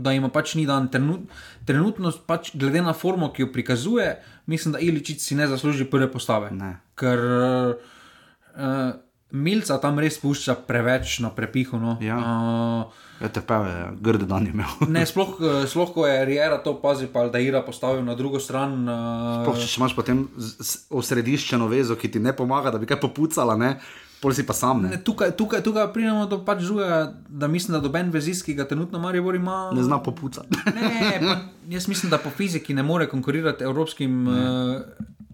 da ima pač ni dan. Trenut, trenutno, pač, glede na formo, ki jo prikazuje, mislim, da Iličič si ne zasluži prve postave. Ne. Ker uh, Milca tam res pušča preveč na prepihu. No. Ja. Uh, ja te peve, ja, grde dan je imel. Ne, sploh, eh, sploh ko je Riera to pazil, pa da je Ira postavil na drugo stran. Sploh, Uh, če imaš potem osrediščeno vezo, ki ti ne pomaga, da bi kaj popucala, ne, pol si pa sam. Ne, ne, tukaj, tukaj, tukaj pridemo do pač žuga, da mislim, da doben vezist, ki ga trenutno Maribor ima. ne zna popucati. *laughs* Ne, pa, jaz mislim, da po fiziki ne more konkurirati evropskim, uh,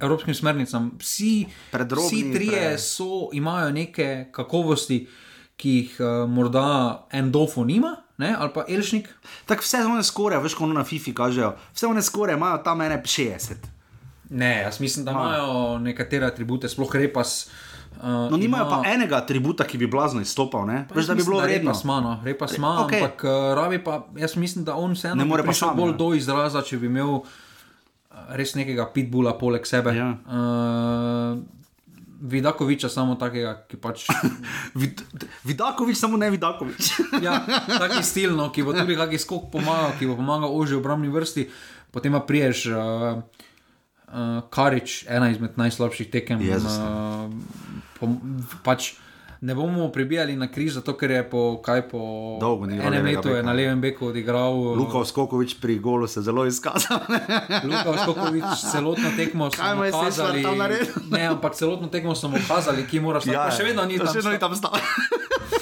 evropskim smernicam. Vsi, Predrobni, vsi trije pre- so, imajo neke kakovosti, ki jih uh, morda Endofo nima, ne, ali pa Elšnik. Tako vse one skore, veš, ko na FIFI kažejo, vse one skore imajo tam ene 60. Ne, jaz mislim, da Ma. imajo nekatere atribute, sploh repas. Uh, No, nimajo pa enega atributa, ki bi blazno izstopal, ne? Veš, da bi bilo vredno. Repa smano, repa smano, okej. okay. ampak uh, rabi pa, jaz mislim, da on vseeno Ne more pa sam, bolj ja. do izraza, če bi imel res nekega pitbula poleg sebe. Ja. Uh, Vidakoviča samo takega, ki pač. *laughs* Vid Vidakovič, samo ne Vidakovič. *laughs* ja, taki stil, no, ki bo tudi kakšen skok pomagal, ki bo pomagal ožji obrambni vrsti, potem pa priješ. Uh, Uh, Karič, ena izmed najslabših tekem. Jezus, Uh, pač ne bomo pribijali na križ, zato ker je po, kaj, po Dolgo enem letu beka. na levem beku odigral. uh, Luka Skokovič pri golu se zelo izkazal. Luka Skokovič, celotno tekmo *laughs* smo mu je Sešvar kazali. tam naredil? Ne, ampak celotno tekmo smo kazali, ki moraš ja, še vedno ni tam. Še vedno ni tam stal. *laughs*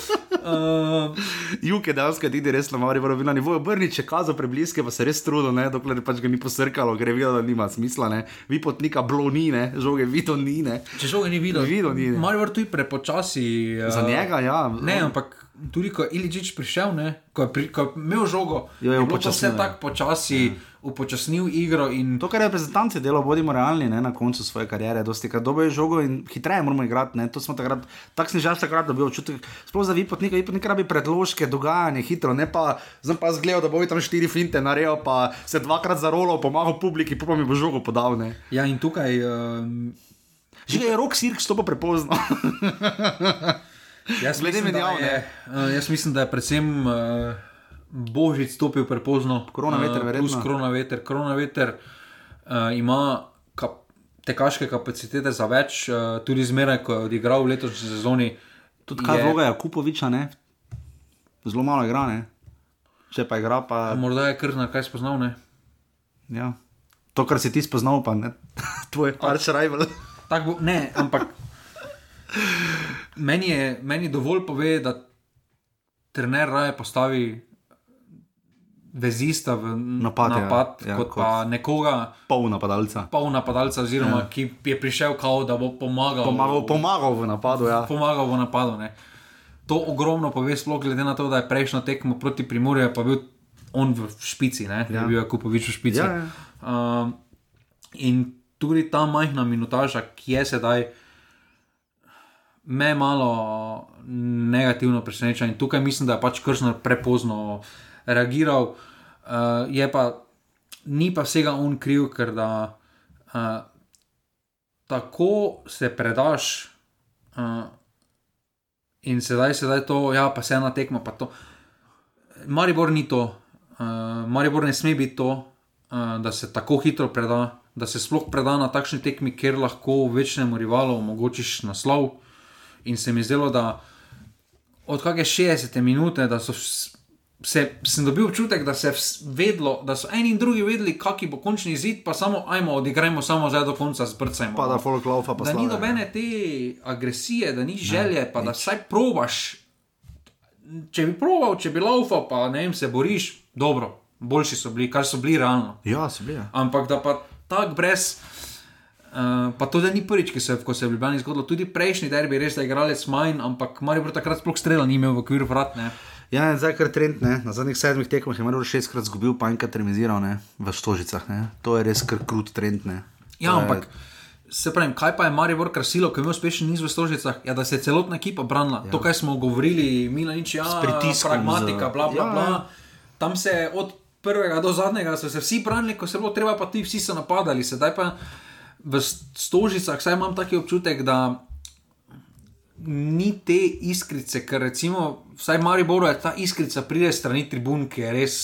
*laughs* Uh, Juk je dejansko edini res na Mari, bilo na nivoju obrni, če kazo prebliske, pa se res trudo, ne, dokler pač ga ni posrkalo, ker je videl, da nima smisla, ne. Vi potnika bloni, ne, žoge vito ni, ne. če žoga ni videl, Videl ni. Maribor tu je prepočasi. Uh, Za njega, ja. Ne, ampak tudi ko je Iličič prišel, ne, ko, je pri, ko je imel žogo, Jo, je upočasnil, vse ja. tako počasi, upočasnil igro. In, To, kar je reprezentanci delo, bodimo realni, ne, na koncu svoje kariere, dosti krat dobijo žogo in hitreje moramo igrati. Ne, to smo takrat, tako sem že takrat dobil občutek, sploh za vipotnika, vipotnika rabi predložke, dogajanje hitro, ne pa, zdaj pa zgledal, da bo tam štiri finte naredil, pa se dvakrat zarolal, pomagal publiki, pa mi bo žogo podal. Ne. ja, in tukaj. Um, Že je rok sirk, stopa prepozno. *laughs* Jaz Glede menjav, uh, jaz mislim, da je predvsem uh, Božič stopil prepozno. Koronaveter, uh, verjetno. Plus koronaveter. Koronaveter uh, ima kap, tekaške kapacitete za več, uh, tudi zmeraj, ko je odigral v letošnji sezoni. Tudi kaj vloga je Kupoviča, ne? Zelo malo igra, ne? Če pa igra, pa. Morda je kar na kaj spoznal. Ne? Ja. To, kar si ti spoznal, pa ne. *laughs* Tvoj arch rival. Tak Bo, ne, ampak meni je meni dovolj pove, da trener raje postavi vezista v Napad, ja. napad Ja, kot, kot- pa nekoga, Pol napadalca. pol napadalca, oziroma Ja. ja. ki je prišel, kao, da bo pomagal. Pomagal, pomagal v napadu, ja. pomagal v napadu. Ne. To ogromno pove, sploh glede na to, da je prejšnjo tekmo proti Primorju, pa bil on v špici, ne, Ja. ja. bil je Kupovič v špici. Ja, ja. Um, in tudi ta majhna minutaža, ki je sedaj, me malo negativno preseneča. In tukaj mislim, da je pač Kršner prepozno reagiral. Uh, je pa, ni pa vsega on kriv, ker da uh, tako se predaš. Uh, In sedaj, sedaj to, ja, pa se ena tekma, pa to. Maribor ni to, uh, Maribor ne sme biti to, uh, da se tako hitro preda, da se sploh preda na takšni tekmi, kjer lahko večnemu rivalu omogočiš naslov. In se mi zdelo, da od kakšne 60 minute, da so se, sem dobil občutek, da, se je vedlo, da so eni in drugi vedeli, kakšen bo končni izid, pa samo ajmo, odigrajmo samo zdaj do konca, zbrcajmo. Pa da folk laufa, pa da ni slave. nobene te agresije, da ni želje, pa da vsaj probaš. Če bi proval, če bi laufal, pa ne vem, se boriš, dobro, boljši so bili, kar so bili realno. Ja, se bili. ja. Ampak da pa tako brez. Uh, pa to da ni prvič, ki se, ko se je v Ljubljani zgodilo, tudi prejšnji derbi, res da je igralec manj, ampak Maribor takrat sploh strela ni imel v okviru vrat. Ne. Ja, zdaj kar trend, ne. na zadnjih sedmih tekmah je Maribor šestkrat izgubil, pa enkrat remiziral ne, v Stožicah. Ne. To je res kar krut trend. Ne. Ja, To je- ampak se pravi, kaj pa je Maribor krasilo, ko je imel uspešen niz v Stožicah, ja, da se je celotna ekipa branila. Ja. To, kar smo govorili, Milanič, ja, S pritiskom, pragmatika, z- bla, bla, ja, bla. ja. Tam se je od prvega do zadnjega so se vsi branili, ko se je bilo treba, pa ti vsi so napadali. Sedaj pa v Stožicah, saj imam taki občutek, da ni te iskrice, ker recimo, vsaj v Mariboru je ta iskrica pride strani tribun, ki je res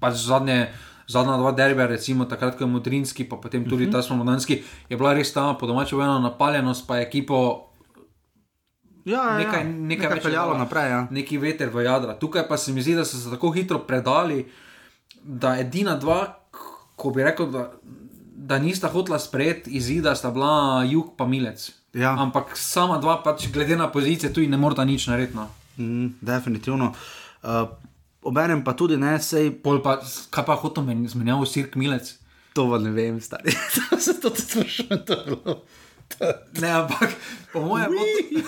pač zadnje. Zadnja dva derbija, recimo takrat, ko je Modrinski, pa potem tudi uh -huh. ta spomladanski, je bila res ta po domačem ena napaljenost, pa je ekipo Ja, ja, nekaj, ja. nekaj, nekaj več peljalo naprej. Ja. Neki veter v jadra. Tukaj pa se mi zdi, da so se tako hitro predali, da edina dva, ko bi rekel, da, da nista hotla sprejeti izida, sta bila jug pa milec. Ja. Ampak sama dva, pač glede na pozicije, tu ne morata nič narediti. No. Mm, definitivno. Uh, Obenem pa tudi ne, sej Pol pa, kaj pa hotel meni zmenjavo sirk milec. to pa ne vem, stari. Zato *laughs* to sprašujem, to je bilo. Ne, ampak po mojem,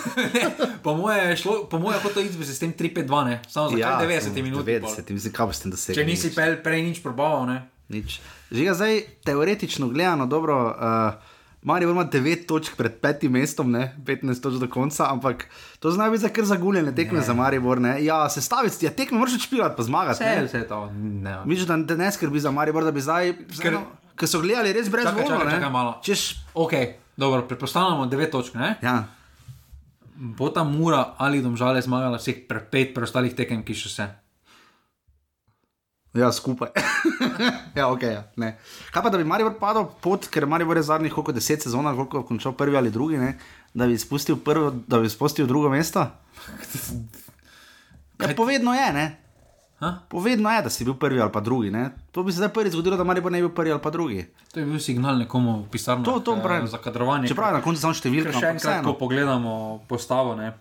*laughs* po mojem je šlo, po mojem hotel iti s tem 3-5-2, ne, samo za ja, 90 minut. 90, mislim, kaj boste dosegli. Če nisi pel, prej nič probaval, ne. Nič. Žiga, zdaj teoretično gledano, dobro, uh, Marijo ima 9 točk pred petim mestom, ne? 15 točk do konca, ampak to zna biti za kar zaguljene tekme ne. za Maribor. Ne? Ja, sestaviti, ja, tekme moraš odšpilati, pa zmagati. Vse, ne? vse to. Ne. Misliš, da da ne skrbi za Maribor, da bi zdaj, Ker- ker so gledali res brez Čakaj, čakaj, čakaj malo. Češ, Ok, dobro, predpostavljamo 9 točk. Ne? ja. Bo ta mura ali domžale zmagala vseh pre pet preostalih tekem, ki še se. Ja, skupaj. *laughs* ja, ok. Ja, ne. Kaj pa, da bi Maribor padel pot, ker Maribor je zadnjih koliko deset sezon, koliko je končal prvi ali drugi, ne? da bi spustil prvo, da bi spustil drugo mesto? *laughs* Ja, povedno je, ne? Ha? Povedno je, da si bil prvi ali pa drugi. Ne? To bi se zdaj prvi zgodilo, da Maribor ne bi bil prvi ali pa drugi. To je bil signal nekomu v pisarni To- to pravim. za kadrovanje. Čeprav na koncu samo številka, še ampak enkrat, ko pogledamo postavo, ne.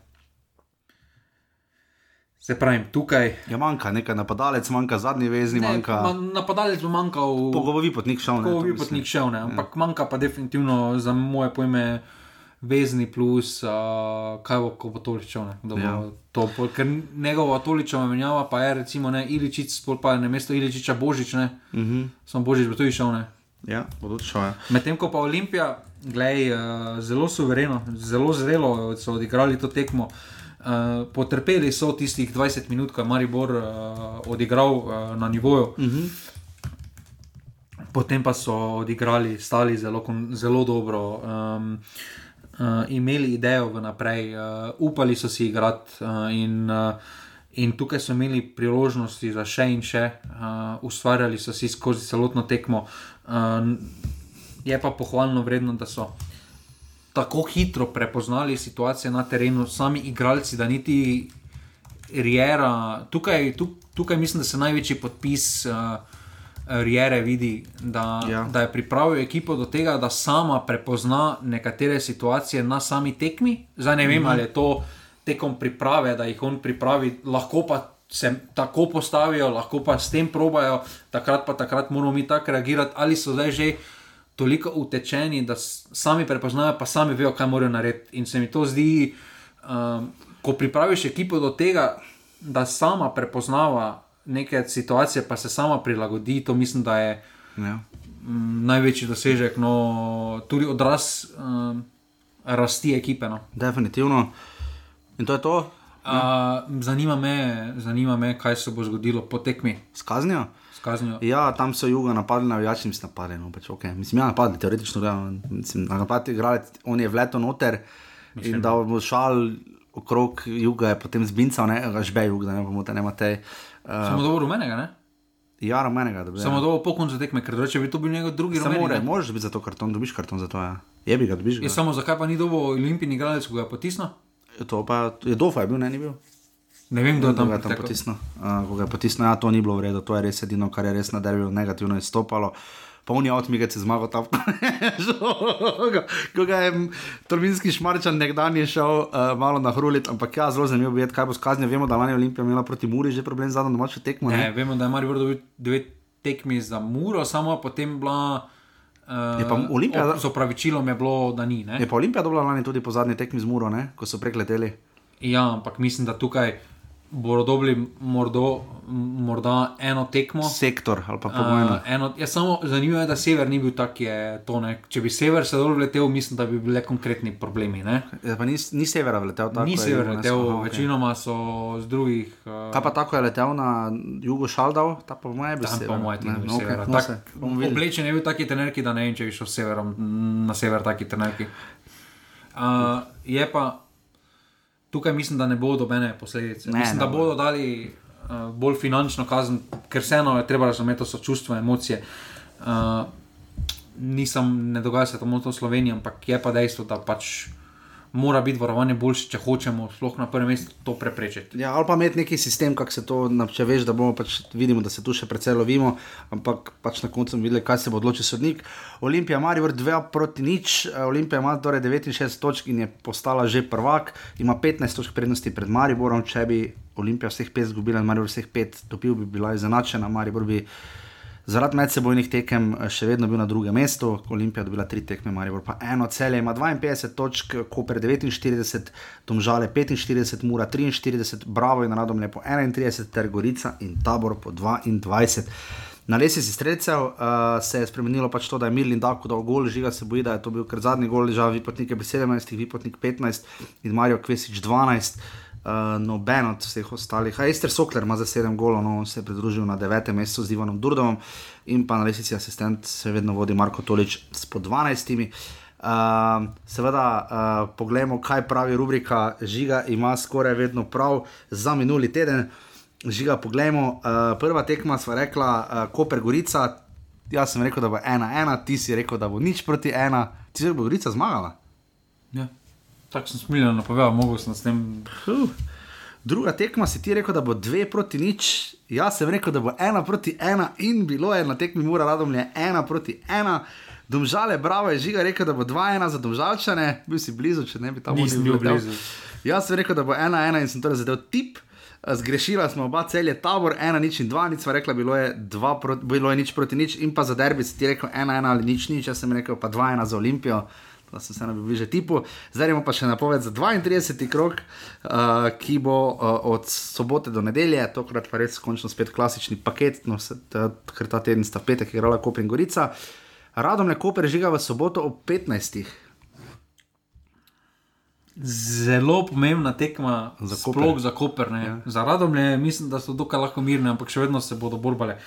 Se pravi, tukaj. Ja, manjka nekaj napadalec, manjka zadnji vezni, Ne, manjka. ma, napadalec bo manjkal. Pogovovi potnik šel. ne, mislim. potnik šel, ne. Ampak manjka pa definitivno za moje pojme. Vezni plus, uh, kaj bo, ko bo toličev. Ne, Ja. to, ker njegova toličeva menjava pa je recimo ne Iličič, spol pa je na mesto Iličiča Božič, ne. Uh -huh. Sam Božič bo tudi šel, ne. Ja, bo tudi šel. Ja. Medtem ko pa Olimpija, glej, uh, zelo suvereno, zelo zrelo so odigrali to tekmo. Uh, potrpeli so tistih 20 minut, ko je Maribor uh, odigral uh, na nivoju. Uh -huh. Potem pa so odigrali, stali zelo, zelo dobro, um, uh, imeli idejo vnaprej, uh, upali so si igrati uh, in, uh, in tukaj so imeli priložnosti za še in še, uh, ustvarjali so si skozi celotno tekmo. Uh, je pa pohvalno vredno, da so tako hitro prepoznali situacije na terenu, sami igralci, da niti Riera, tukaj, tu, tukaj mislim, da se največji podpis uh, Riere vidi, da, Ja. da je pripravil ekipo do tega, da sama prepozna nekatere situacije na sami tekmi. Zdaj ne vem, mm. ali je to tekom priprave, da jih on pripravi, lahko pa se tako postavijo, lahko pa s tem probajo, takrat pa takrat moramo mi tako reagirati, ali so zdaj že toliko utečeni, da sami prepoznajo, pa sami vejo, kaj morajo narediti. In se mi to zdi, um, ko pripraviš ekipo do tega, da sama prepoznava neke situacije, pa se sama prilagodi, to mislim, da je Ja. mm, največji dosežek, no, tudi odraz um, rasti ekipe. No. Definitivno. In to je to, Uh, zanima, me, zanima me, kaj se bo zgodilo po tekmi s kaznijo. Kaznijo. Ja, tam so juga napadli, navijači mislim napadli. No, pač, okay. Mislim, ja, napadli, teoretično gledano. Mislim, na napad igralec, on je vleto noter mislim. in da bo šal okrog juga, je potem zbincal, ne, žbe jug, da ne bomo te ne te. Uh, Samo dobro rumenega, ne? ja, rumenega, da bi Samo dobro po koncu tekme, ker drugače bi to bil njegov drugi Samo rumeni. more, možeš biti za to karton, dobiš karton za to. Ja. Je bi ga, dobiš ga. Je samo zakaj pa ni dobil olimpijski igralec, ko ga je potisnil? To pa je Dofa, je bil, ne, ni bil. Ne vem, kdo je tam, tam potisnil. Uh, ko ga je potisnil, ja, to ni bilo v redu, to je res edino, kar je res na derbiju negativno izstopalo. Polni avtomigec je zmagal tam. *laughs* Ko ga je Torminski šmarčan nekdanje šel uh, malo na hrulit, ampak ja, zelo zanimivo je, kaj bo skazne. Vemo, da lani Olimpija imela proti Muri že problem z zadnjo domačo tekmo. Ne, Ne? vemo, da je Marijo dobil dve tekmi za muro, samo potem bila. Uh, Je pa Olimpija- Z opravičilom je bilo, da ni. Ne? Je pa Olimpija dobila lani tudi po zadnji tekmi z Muro, ne? ko so prekleteli. Ja, ampak mislim, da tukaj bodo dobili mordo, morda eno tekmo. Sektor ali pa pogojno. Uh, eno, ja, samo zanimivo je, da sever ni bil tak, je to. Ne? Če bi sever se dol letel, mislim, da bi bili konkretni problemi. Ne? Ja, ni, ni severa letel tako. Ni je sever letel, aha, okay. večinoma so z drugih. Uh, Kaj pa tako je letel na jugo Šaldal, ta pa moje bi se. pa moje ti ni no, okay, no, Tak, videli. Oblečen je bil taki trenerki, da ne vem, če bi šel severom, na sever taki trenerki. Uh, je pa tukaj mislim, da ne bo dobene posledice. Ne, mislim, ne da bo. bodo dali uh, bolj finančno kazen, ker vseeno je treba razumeti so čustva, emocije. Uh, nisem, ne dogaja se samo to v Sloveniji, ampak je pa dejstvo, da pač mora biti varovanje boljše, če hočemo sploh na prvem mestu to preprečiti. Ja, ali pa imeti neki sistem, kako se to, na- če veš, da bomo pač vidimo, da se tu še precej lovimo, ampak pač na koncu bomo videli, kaj se bo odločil sodnik. Olimpija Marijo 2 proti nič, eh, Olimpija ima torej 69 točk in je postala že prvak, ima 15 točk prednosti pred Mariborom, če bi Olimpija vseh pet izgubila in Maribor vseh pet dobil, bi bila izenačena, Maribor bi zaradi medsebojnih tekem eh, še vedno bil na drugem mestu, Olimpija dobila tri tekme, Maribor pa eno celje, ima 52 točk, Koper 49, Domžale 45, Mura 43, Bravo in Radom Lepo 31, ter Gorica in Tabor po 22. Na lesici streljcev uh, se je spremenilo pač to, da je Mirlin Dako dal gol, žiga se boji, da je to bil kar zadnji gol, žal Vipotnik je bil 17, Vipotnik 15 in Marijo Kvesič 12. Uh, noben od vseh ostalih. A Ester Sokler ima za 7 golov, no, se je pridružil na 9. mestu z Ivanom Durdovom in pa na lesici asistent se vedno vodi Marko Tolič s po 12. Uh, seveda, uh, poglejmo, kaj pravi rubrika Žiga, ima skoraj vedno prav za minuli teden. Žiga, poglejmo, uh, prva tekma sva rekla, uh, Koper Gorica. Jaz sem rekel, da bo 1-1, ti si rekel, da bo nič proti 1, ti si rekel, da bo Gorica zmagala. Ja. Tako sem smiljeno napovedal, mogel sem s tem. Huh. Druga tekma si ti rekel, da bo 2 proti nič, jaz sem rekel, da bo 1 proti 1 in bilo je na tekmi Mura Radomlje 1 proti 1. Domžale, bravo je žiga rekel, da bo 2-1 za domžalčane, bil si blizu, če ne bi tam Nisem bil blizu. Jaz sem rekel, da bo 1-1 in sem torej zadev tip. Zgrešila smo oba celje tabor, ena nič in dva, nič sva rekla, bilo je, dva proti, bilo je nič proti nič in pa za derbi si ti rekel 1-1 ali nič nič, jaz sem rekel pa 2-1 za Olimpijo. Da sem se na bliže tipu. Zdaj imamo pa še napoved za 32. krok, uh, ki bo uh, od sobote do nedelje, tokrat pa res končno spet klasični paket, no, se, ta, ker ta teden sta petek igrala Koper in Gorica. Radom ne Koper žiga v soboto ob 15. Zelo pomembna tekma Za Koper. Za, Koper Ja. za Radomlje mislim, da so dokaj lahko mirne, ampak še vedno se bodo borbale.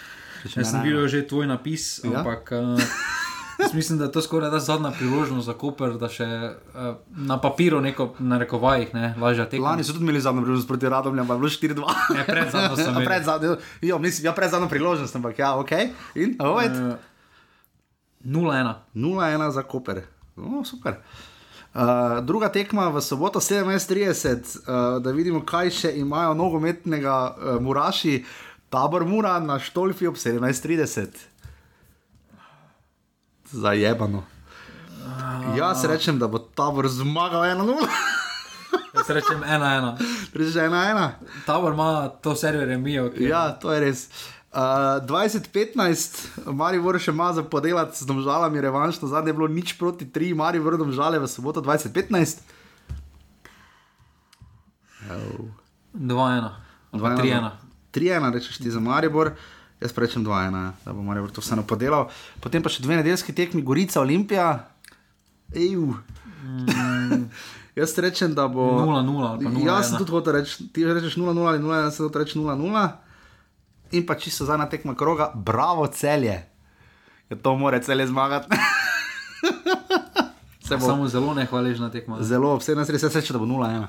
Jaz sem videl že tvoj napis, Ja. ampak uh, *laughs* mislim, da je to skoraj da zadnja priložnost za Koper, da še uh, na papiru neko na rekovajih ne, lažje tekmo. Lani so tudi imeli zadnjo priložnost proti Radomlju, ampak je bilo 4-2. Ne, pred zadnjo sem A *laughs* imel. pred zadnjo, jo, mislim, ja, pred zadnjo priložnost, ampak ja, ok. In, ovaj, Uh, 0-1. 0-1 za Koper. No, super. Uh, druga tekma v soboto 17:30, uh, da vidimo, kaj še imajo nogometnega uh, Muraši, tabor Mura na Štolfi ob 17:30. Zajebano. Jaz rečem, da bo tabor zmagal 1-0, *laughs* Jaz rečem 1-1. reče 1-1. Tabor ima to serijo remijo, ki Ja, to je res. Uh, 2015, Maribor še ima za podelati z domžalami revanš, na zadnje je bilo nič proti 3, Maribor domžale v soboto 2015. 2-1. 3-1. 3-1, rečeš ti za Maribor, jaz rečem 2-1, ja, da bo Maribor to vseeno podelal. Potem pa še dve nedeljski tekmi, Gorica, Olimpija. Eju. Mm. *laughs* jaz rečem, da bo. 0-0 ali pa 0-1. Jaz sem tudi hotel reči, ti rečeš 0-0 ali 0, jaz sem hotel reči 0-0. In pa čisto zadnja tekma kroga, bravo celje. Ja, to more celje zmagati. *laughs* Se bo Samo zelo nehvaležna tekma. zelo, vse nas res reče, da bo 0-1.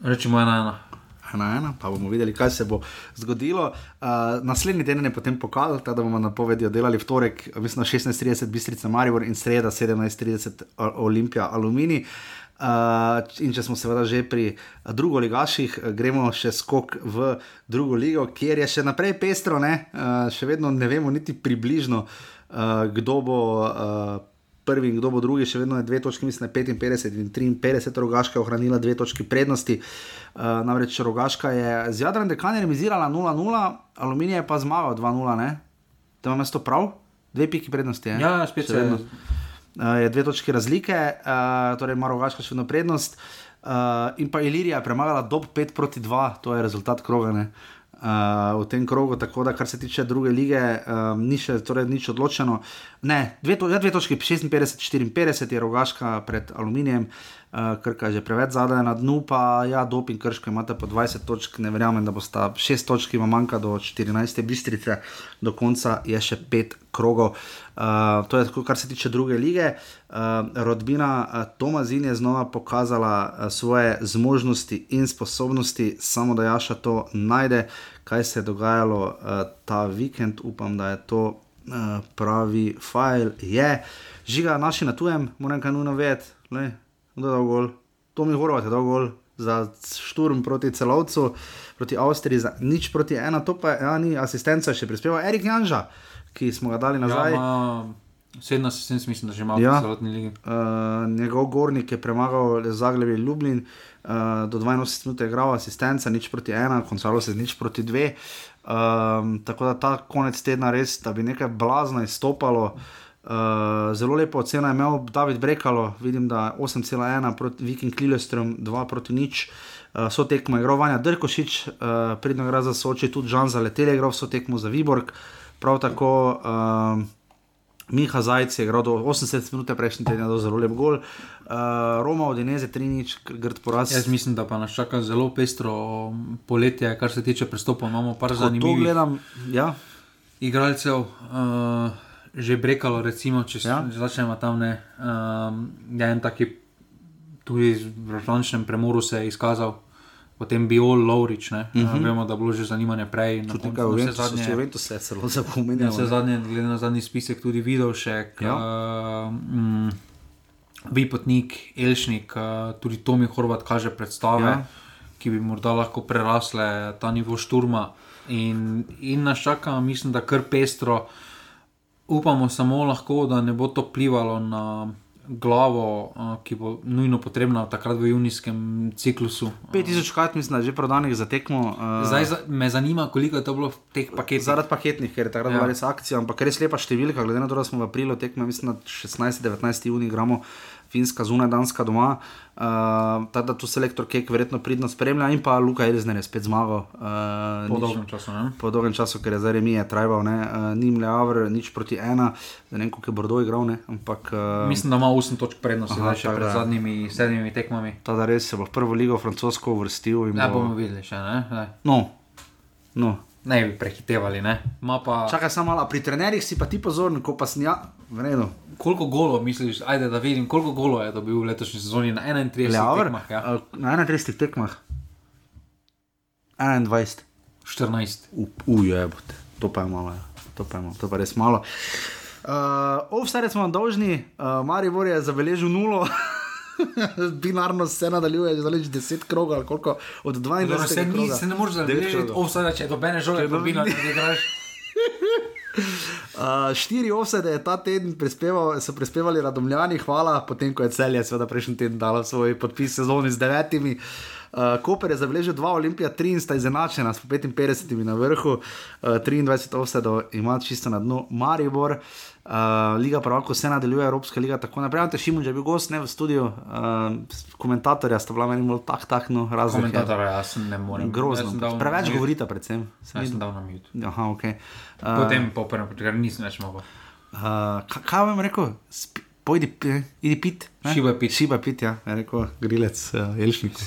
Rečemo 1-1. Ena, ena, pa bomo videli, kaj se bo zgodilo. Uh, naslednji teden je potem pokal, da bomo napovedi delali v torek, mislim, 16:30 Bistrica Maribor in sreda 17:30 Olimpija Alumini. Uh, in če smo seveda že pri drugo ligaših, gremo še skok v drugo ligo, kjer je še naprej pestro, uh, še vedno ne vemo niti približno, uh, kdo bo. Uh, prvi in kdo bo drugi, še vedno je dve točki, mislim, 55 in 53, rogaška je ohranila dve točki prednosti. Uh, namreč rogaška je z Jadrom Dekanjem remizirala 0-0, aluminij je pa zmagal 2-0, da imam to prav, dve piki prednosti. Je? Ja, spet se vedno. Uh, je dve točki razlike, uh, torej ima rogaška še vedno prednost. Uh, in pa Ilirija je premagala dob 5 proti 2, to je rezultat krogane. Uh, uh, v tem krogu, tako da kar se tiče druge lige, um, ni še torej, nič odločeno. Ne, dve, to, ja, dve točke, 56-54 je rogaška pred aluminijem. Uh, Krka je že preveč zadaj na dnu, pa ja, doping krško imate po 20 točk, ne verjamem, da bo sta 6 točk, ima manjka do 14. bistrice, do konca je še 5 krogov. Uh, to je tako, kar se tiče druge lige. Uh, rodbina uh, Tomazin je znova pokazala uh, svoje zmožnosti in sposobnosti, samo da Jaša to najde, kaj se je dogajalo uh, ta vikend, upam, da je to uh, pravi file. Je, žiga naši na tujem, moram kaj nujno vedeti kdo je dal gol, to mi horvate, dal gol za šturm proti celovcu, proti Avstriji, za nič proti ena, to pa ja, ni asistenca še prispeval, Erik Janža, ki smo ga dali nazaj. Ja, Sedem asistentov, mislim, da že imamo ja. celotni ligi. Uh, njegov gornik je premagal Zagrebi Ljubljin, uh, do 82 minut je igral asistenca, nič proti ena, končalo se nič proti dve. Um, tako da ta konec tedna res, da bi nekaj blazno izstopalo. Uh, zelo lepo oceno je imel David Brekalo, vidim, da 8,1 proti Viking Lillestrom, 2 proti nič. Uh, so tekmo igral Vanja Drkošič, uh, pridno gre za Soči, tudi Žan za letelje, igral so tekmo za Viborg. Prav tako uh, Miha Zajec je igral do 80 minut prejšnji teden, da je zelo lep gol. Uh, Roma od Ineze 3 nič, grd poraz. Jaz mislim, da pa nas čaka zelo pestro poletje, kar se tiče pristopov. Imamo par zanimivih ja. igralcev. Uh, že brekalo, recimo, če ja. začnemo tam. Ne, um, je en taki, tudi v vrhunčnem premoru se je izkazal. Potem bi bil Lowrič, uh -huh. vemo, da je bilo že zanimanje prej. Tudi tukaj v Evropi se je vedno vse zelo zapomnilo. Vse zadnje, glede na zadnji spisek, tudi videl še. Ja. Uh, mm, Bipotnik, Elšnik, uh, tudi Tomi Horvat kaže predstave, ja. ki bi morda lahko prerasle ta nivo šturma. In, in nas čaka, mislim, da kar pestro. Upamo samo lahko, da ne bo to vplivalo na glavo, ki bo nujno potrebna takrat v junijskem ciklusu. 5000 krat, mislim, že prodanih za tekmo. Zdaj me zanima, koliko je to bilo v teh paketih. Zaradi paketnih, ker je takrat ja. bila res akcija, ampak res lepa številka, glede na to, da smo v aprilu tekmo, mislim, na 16-19 juni gramo finska zunaj, danska doma. Uh, tako da tu selektor Kek verjetno pridno spremlja in pa Luka Elizner je spet zmagal. Uh, po dolgem času, ne? Po dolgem času, ker je zdaj remi je trajal, uh, ni imel avr, nič proti ena, ne vem, koliko je Bordo igral, ne? ampak. Uh, Mislim, da ima 8 točk prednosti, zdaj še pred zadnjimi sedmimi tekmami. Tada res se bo prvo ligo francosko uvrstil. Ne bo... bomo videli še, ne? No. no ne bi prehitevali. Ne? Pa... Čakaj, samo malo, pri trenerjih si pa ti pozorni, ko pa snija, vredno. Koliko golo misliš, ajde, da vidim, koliko golo je dobil v letošnji sezoni na 31 Lever, tekmah? Ja? Na 31 tekmah. 21. 14. Uje, to pa je malo, ja. to pa je malo, to pa je res malo. Uh, Ovstaj smo dolžni, uh, Maribor je zabeležil nulo. *laughs* *laughs* binarno se nadaljuje, že zalež 10 krogov ali koliko od 22. Se, ni, se ne moreš zavedati, da če dobene žoge, da bi lahko igral. Uh, štiri osede je ta teden prispeval, so prispevali radomljani, hvala, potem ko je celje, seveda prejšnji teden dala svoj podpis sezoni z devetimi. Uh, Koper je zabeležil dva olimpija, tri in sta izenačena s 55 na vrhu, uh, 23 osedov ima čisto na dnu Maribor. Uh, Uh, liga pravko se nadaljuje, Evropska liga tako naprej. Ante Šimun je bil gost ne, v studiu, uh, komentatorja sta bila meni bolj tak, tak, no, razumem. Komentatorja, jaz ne morem. Grozno. Preveč govorite, predvsem. Jaz sem dal na mute. Aha, ok. Uh, Potem po prvem, ker nisem več mogel. Uh, kaj vam rekel? Sp Pojdi, idi pit. Šiba pit. Šiba pit, ja, je rekel grilec, uh, Elšnik.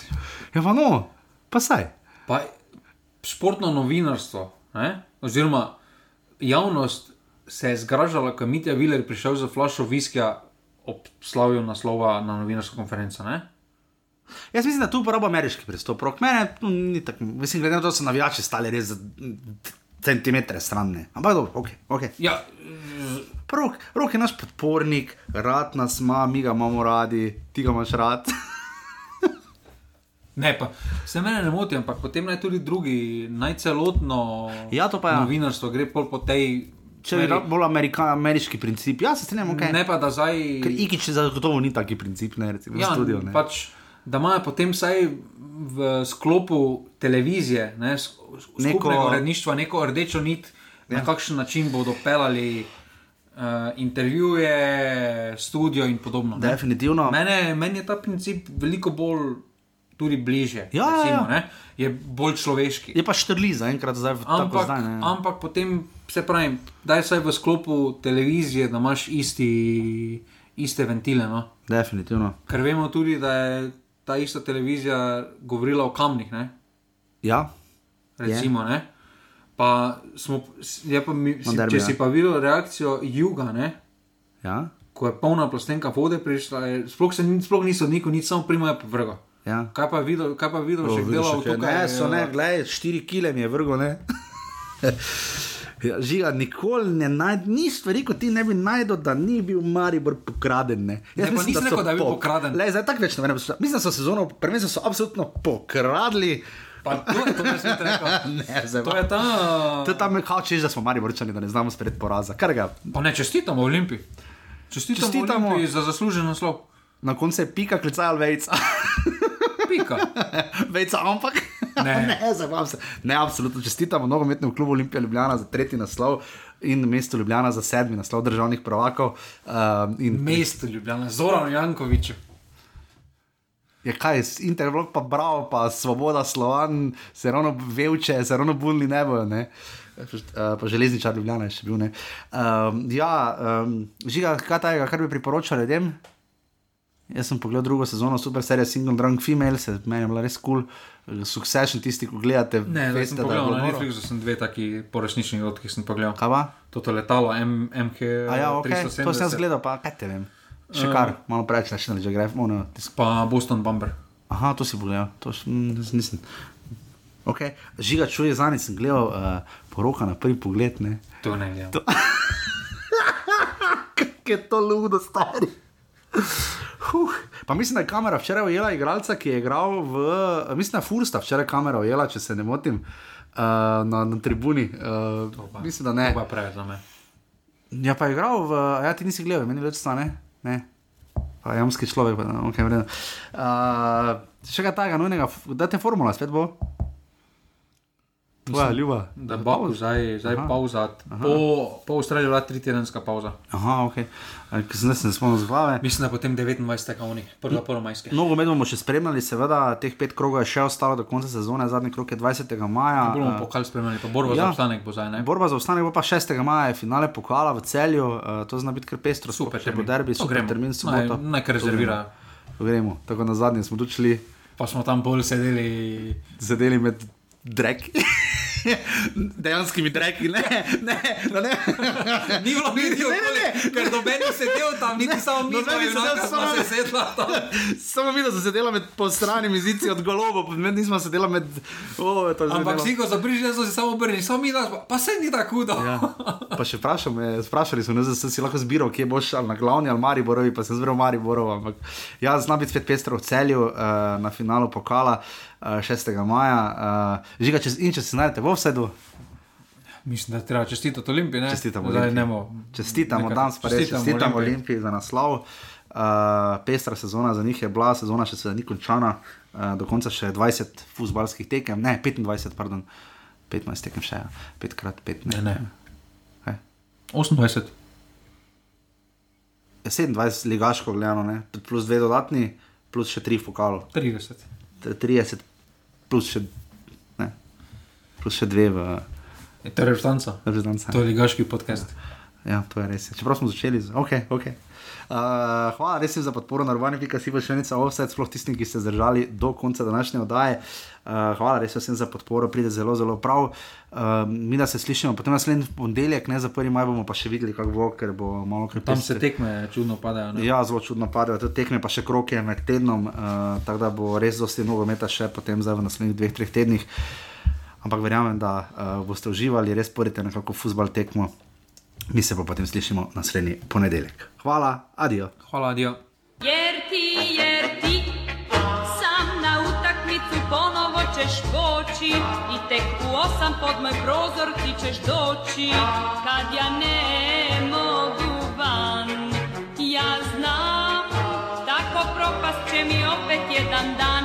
Ja, pa no, pa saj. Pa športno novinarstvo, ne? oziroma javnost se je zgražala, ko je Mitja Viler prišel za flašo viskija ob slavju naslova na novinarsko konferenco. Ne? Jaz mislim, da tu uporablja ameriški pristop. Mene, no, ni tako, mislim, glede na to, da so navijači stali res centimetre stran. ne. Ampak dobro, ok. okay. Ja, Rok, rok je naš podpornik, rad nas ima, mi ga imamo radi, ti ga imaš rad. *laughs* ne, pa se mene ne moti, ampak potem naj tudi drugi, naj celotno Ja, ja. novinarstvo gre pol po tej. Če je bolj amerika, ameriški princip, jaz se strinjam, ok. Ne pa da zdaj. Ker Ikič zagotovo ni taki princip, ne recimo ja, v studiu. Ne. pač, da imajo potem vsaj v sklopu televizije, ne, Neko- uredništva, neko rdečo nit, ja. na kakšen način bodo pelali uh, intervjuje, studio in podobno. ne. Definitivno. Mene, meni je ta princip veliko bolj tudi bliže. Ja, ja, recimo, ja. ne, Je bolj človeški. Je pa štrli zaenkrat, zdaj v Ampak, zdaj. Ne. ampak potem se pravi, da je vsaj v sklopu televizije, da imaš isti, iste ventile. No? Definitivno. Ker vemo tudi, da je ta ista televizija govorila o kamnih, ne? Ja, recimo. Ne? Pa smo, je pa mi, si, če ja. si pa videl reakcijo juga, ne? ja, ko je polna plastenka vode prišla, je, sploh, se, sploh niso niku, nič samo primajo po vrgo. ja. Kaj pa je videl, kaj pa je videl, še vidiš, delal ok. tukaj? Ne, so ne, gledaj, 4 kile mi je vrgo, ne. *laughs* Ja, žiga, nikoli ne najdeš, ni stvari, kot ti ne bi najdel, da ni bil Maribor pokraden. Ne, Ne, pa nisem so rekel, da je bil pok- pokraden. Le, zdaj tako več ne vem. Mislim, da so sezono, prvenstvo so absolutno pokradli. Pa to je to, kar sem rekel. Ne, zdaj To je ta. To je tam, kao češ, da smo Mariborčani, da ne znamo sprejeti poraza. Kar ga, Pa ne čestitamo Olimpiji. Čestitamo, Čestitamo. čestitamo. Olimpiji za zaslužen naslov. na koncu je pika klicala vejca. Pika. *laughs* Vejca, ampak. *laughs* Ne. ne, zabavam se. Ne, absolutno čestitamo nogometnemu klubu Olimpija Ljubljana za tretji naslov in mesto Ljubljana za sedmi naslov državnih prvakov. Um, in Mesto Ljubljana, Zoran Jankovič. je kaj, Intervlog pa bravo, pa svoboda slovan, se ravno vevče, se ravno bulni ne bojo. Ne? Uh, pa železničar Ljubljana je še bil. Ne? Um, ja, um, žiga, kaj tajega, kar bi priporočal ljudem? Jaz sem pogledal drugo sezono, super serija Single Drunk Female, se meni je bila res kul. Cool. Succession, tisti, ki gledate, Ne, veste, da je bilo na. Netflixu, sem dve taki poresnični dogodki sem pogledal. Kaj pa? Toto letalo M, MH A ja, ok, 370, to sem jaz gledal, pa kaj te vem. Še kar, malo preveč, že gre. Ono, pa Boston Bomber. aha, to si pogledal, to mm, nisem. Okay. Žiga čuje, zadnji sem gledal uh, poroka na prvi pogled. Ne. To ne vem. *laughs* Kako je to ludo, stari. Huh. Pa mislim, da je kamera včeraj ujela igralca, ki je igral v. Mislim, da je Fursta včeraj kamera ujela, če se ne motim, uh, na, na tribuni. Uh, Pa- mislim, da ne. To pa preveč za me. Ja, pa je igral v. Ja, ti nisi gledal, meni več stane. Ne. Pa jamski človek, pa ok, vredno. Uh, še kaj takega, nujnega, da te formula spet bo. Tvoja ljuba. Da bo zdaj, zdaj Aha. pauza, po, po Avstraliji je bila tri tedenska pauza. Aha, ok. Ker sem se spomnil zvave. Mislim, da potem 29. oni, prva prvomajske. Mnogo med bomo še spremljali, seveda, teh pet krogov je še ostalo do konca sezone, zadnji krog je 20. maja. Bomo eh, pokal spremljali, pa borba ja. za obstanek bo zdaj, ne? Borba za ostanek bo pa 6. maja, je finale pokala v celju, uh, to zna biti kar pestro, Super če bo derbi, super gremo. termin, Naj, soboto. naj kar rezervira. Gremo, tako na zadnje smo tudi šli, Pa smo tam bolj sedeli. sedeli med dreki. *laughs* *laughs* Dejanskimi dreki, ne, ne, no ne. Ni bilo ljudi Ne, ne, ne. ker noben ni sedel tam, niti samo mi, smo sedel, enaka, smo samo- se sedla tam. *laughs* Samo mi, da sem sedela med postranimi zici od golobo, med nismo sedela med. Oh, Ampak vsi, ko so prišli, so se samo obrnili, samo mi, da, pa se ni tako hudo. Ja. Pa še vprašam, sprašali so me, da si lahko zbiral, kje boš ali na glavni ali Mariborovi, pa sem zbiral Mariborov. Ampak ja, zna biti spet pestro v celju uh, na finalu pokala uh, 6. maja. Uh, žiga, če, in če se znajdete v vsedu, Mislim, da treba čestitati Olimpiji, ne? Čestitamo Zdaj Olimpiji. ne bo. čestitamo nekako- danes, pa res čestitamo čestitamo Olimpiji. Olimpiji za naslov. Uh, pestra sezona za njih je bila, sezona še se ni končana, uh, do konca še 20 futbalskih tekem, ne 25, pardon, 15 tekem še, ja. 5 krat 5, Ne, ne. ne. Kaj? 28. 27 ligaško gledano, ne? plus dve dodatni, plus še tri pokalo. 30. 30, plus še, ne, plus še dve v Je to reprezentanca. reprezentanci. To je ligaški podcast. Ja, to je res. Čeprav smo začeli z. Okay, okay. Uh, hvala res za podporo na Rvani.ca, si pa še enica offset, sploh tistim, ki ste zdržali do konca današnje oddaje. Uh, hvala res vsem za podporo, pride zelo, zelo prav. Uh, mi da se slišimo, potem naslednji ponedeljek, ne za prvi maj, bomo pa še videli, kako bo, ker bo malo kar Tam se tekme čudno padajo. Ne? Ja, zelo čudno padajo, te tekme pa še kroke med tednom, uh, tako da bo res dosti nogometa še potem zdaj v naslednjih dveh, treh tednih. Ampak verjamem, da uh, boste uživali, res porite nekako futbal tekmo. Mi se pa potem slišimo naslednji ponedeljek. Hvala, adijo. Hvala, adijo. Jer ti, jer ti, sam na utakmicu ponovo ćeš poći i tek u osam pod moj prozor ti ćeš doći kad ja ne mogu van. Ja znam, tako propast će mi opet jedan dan.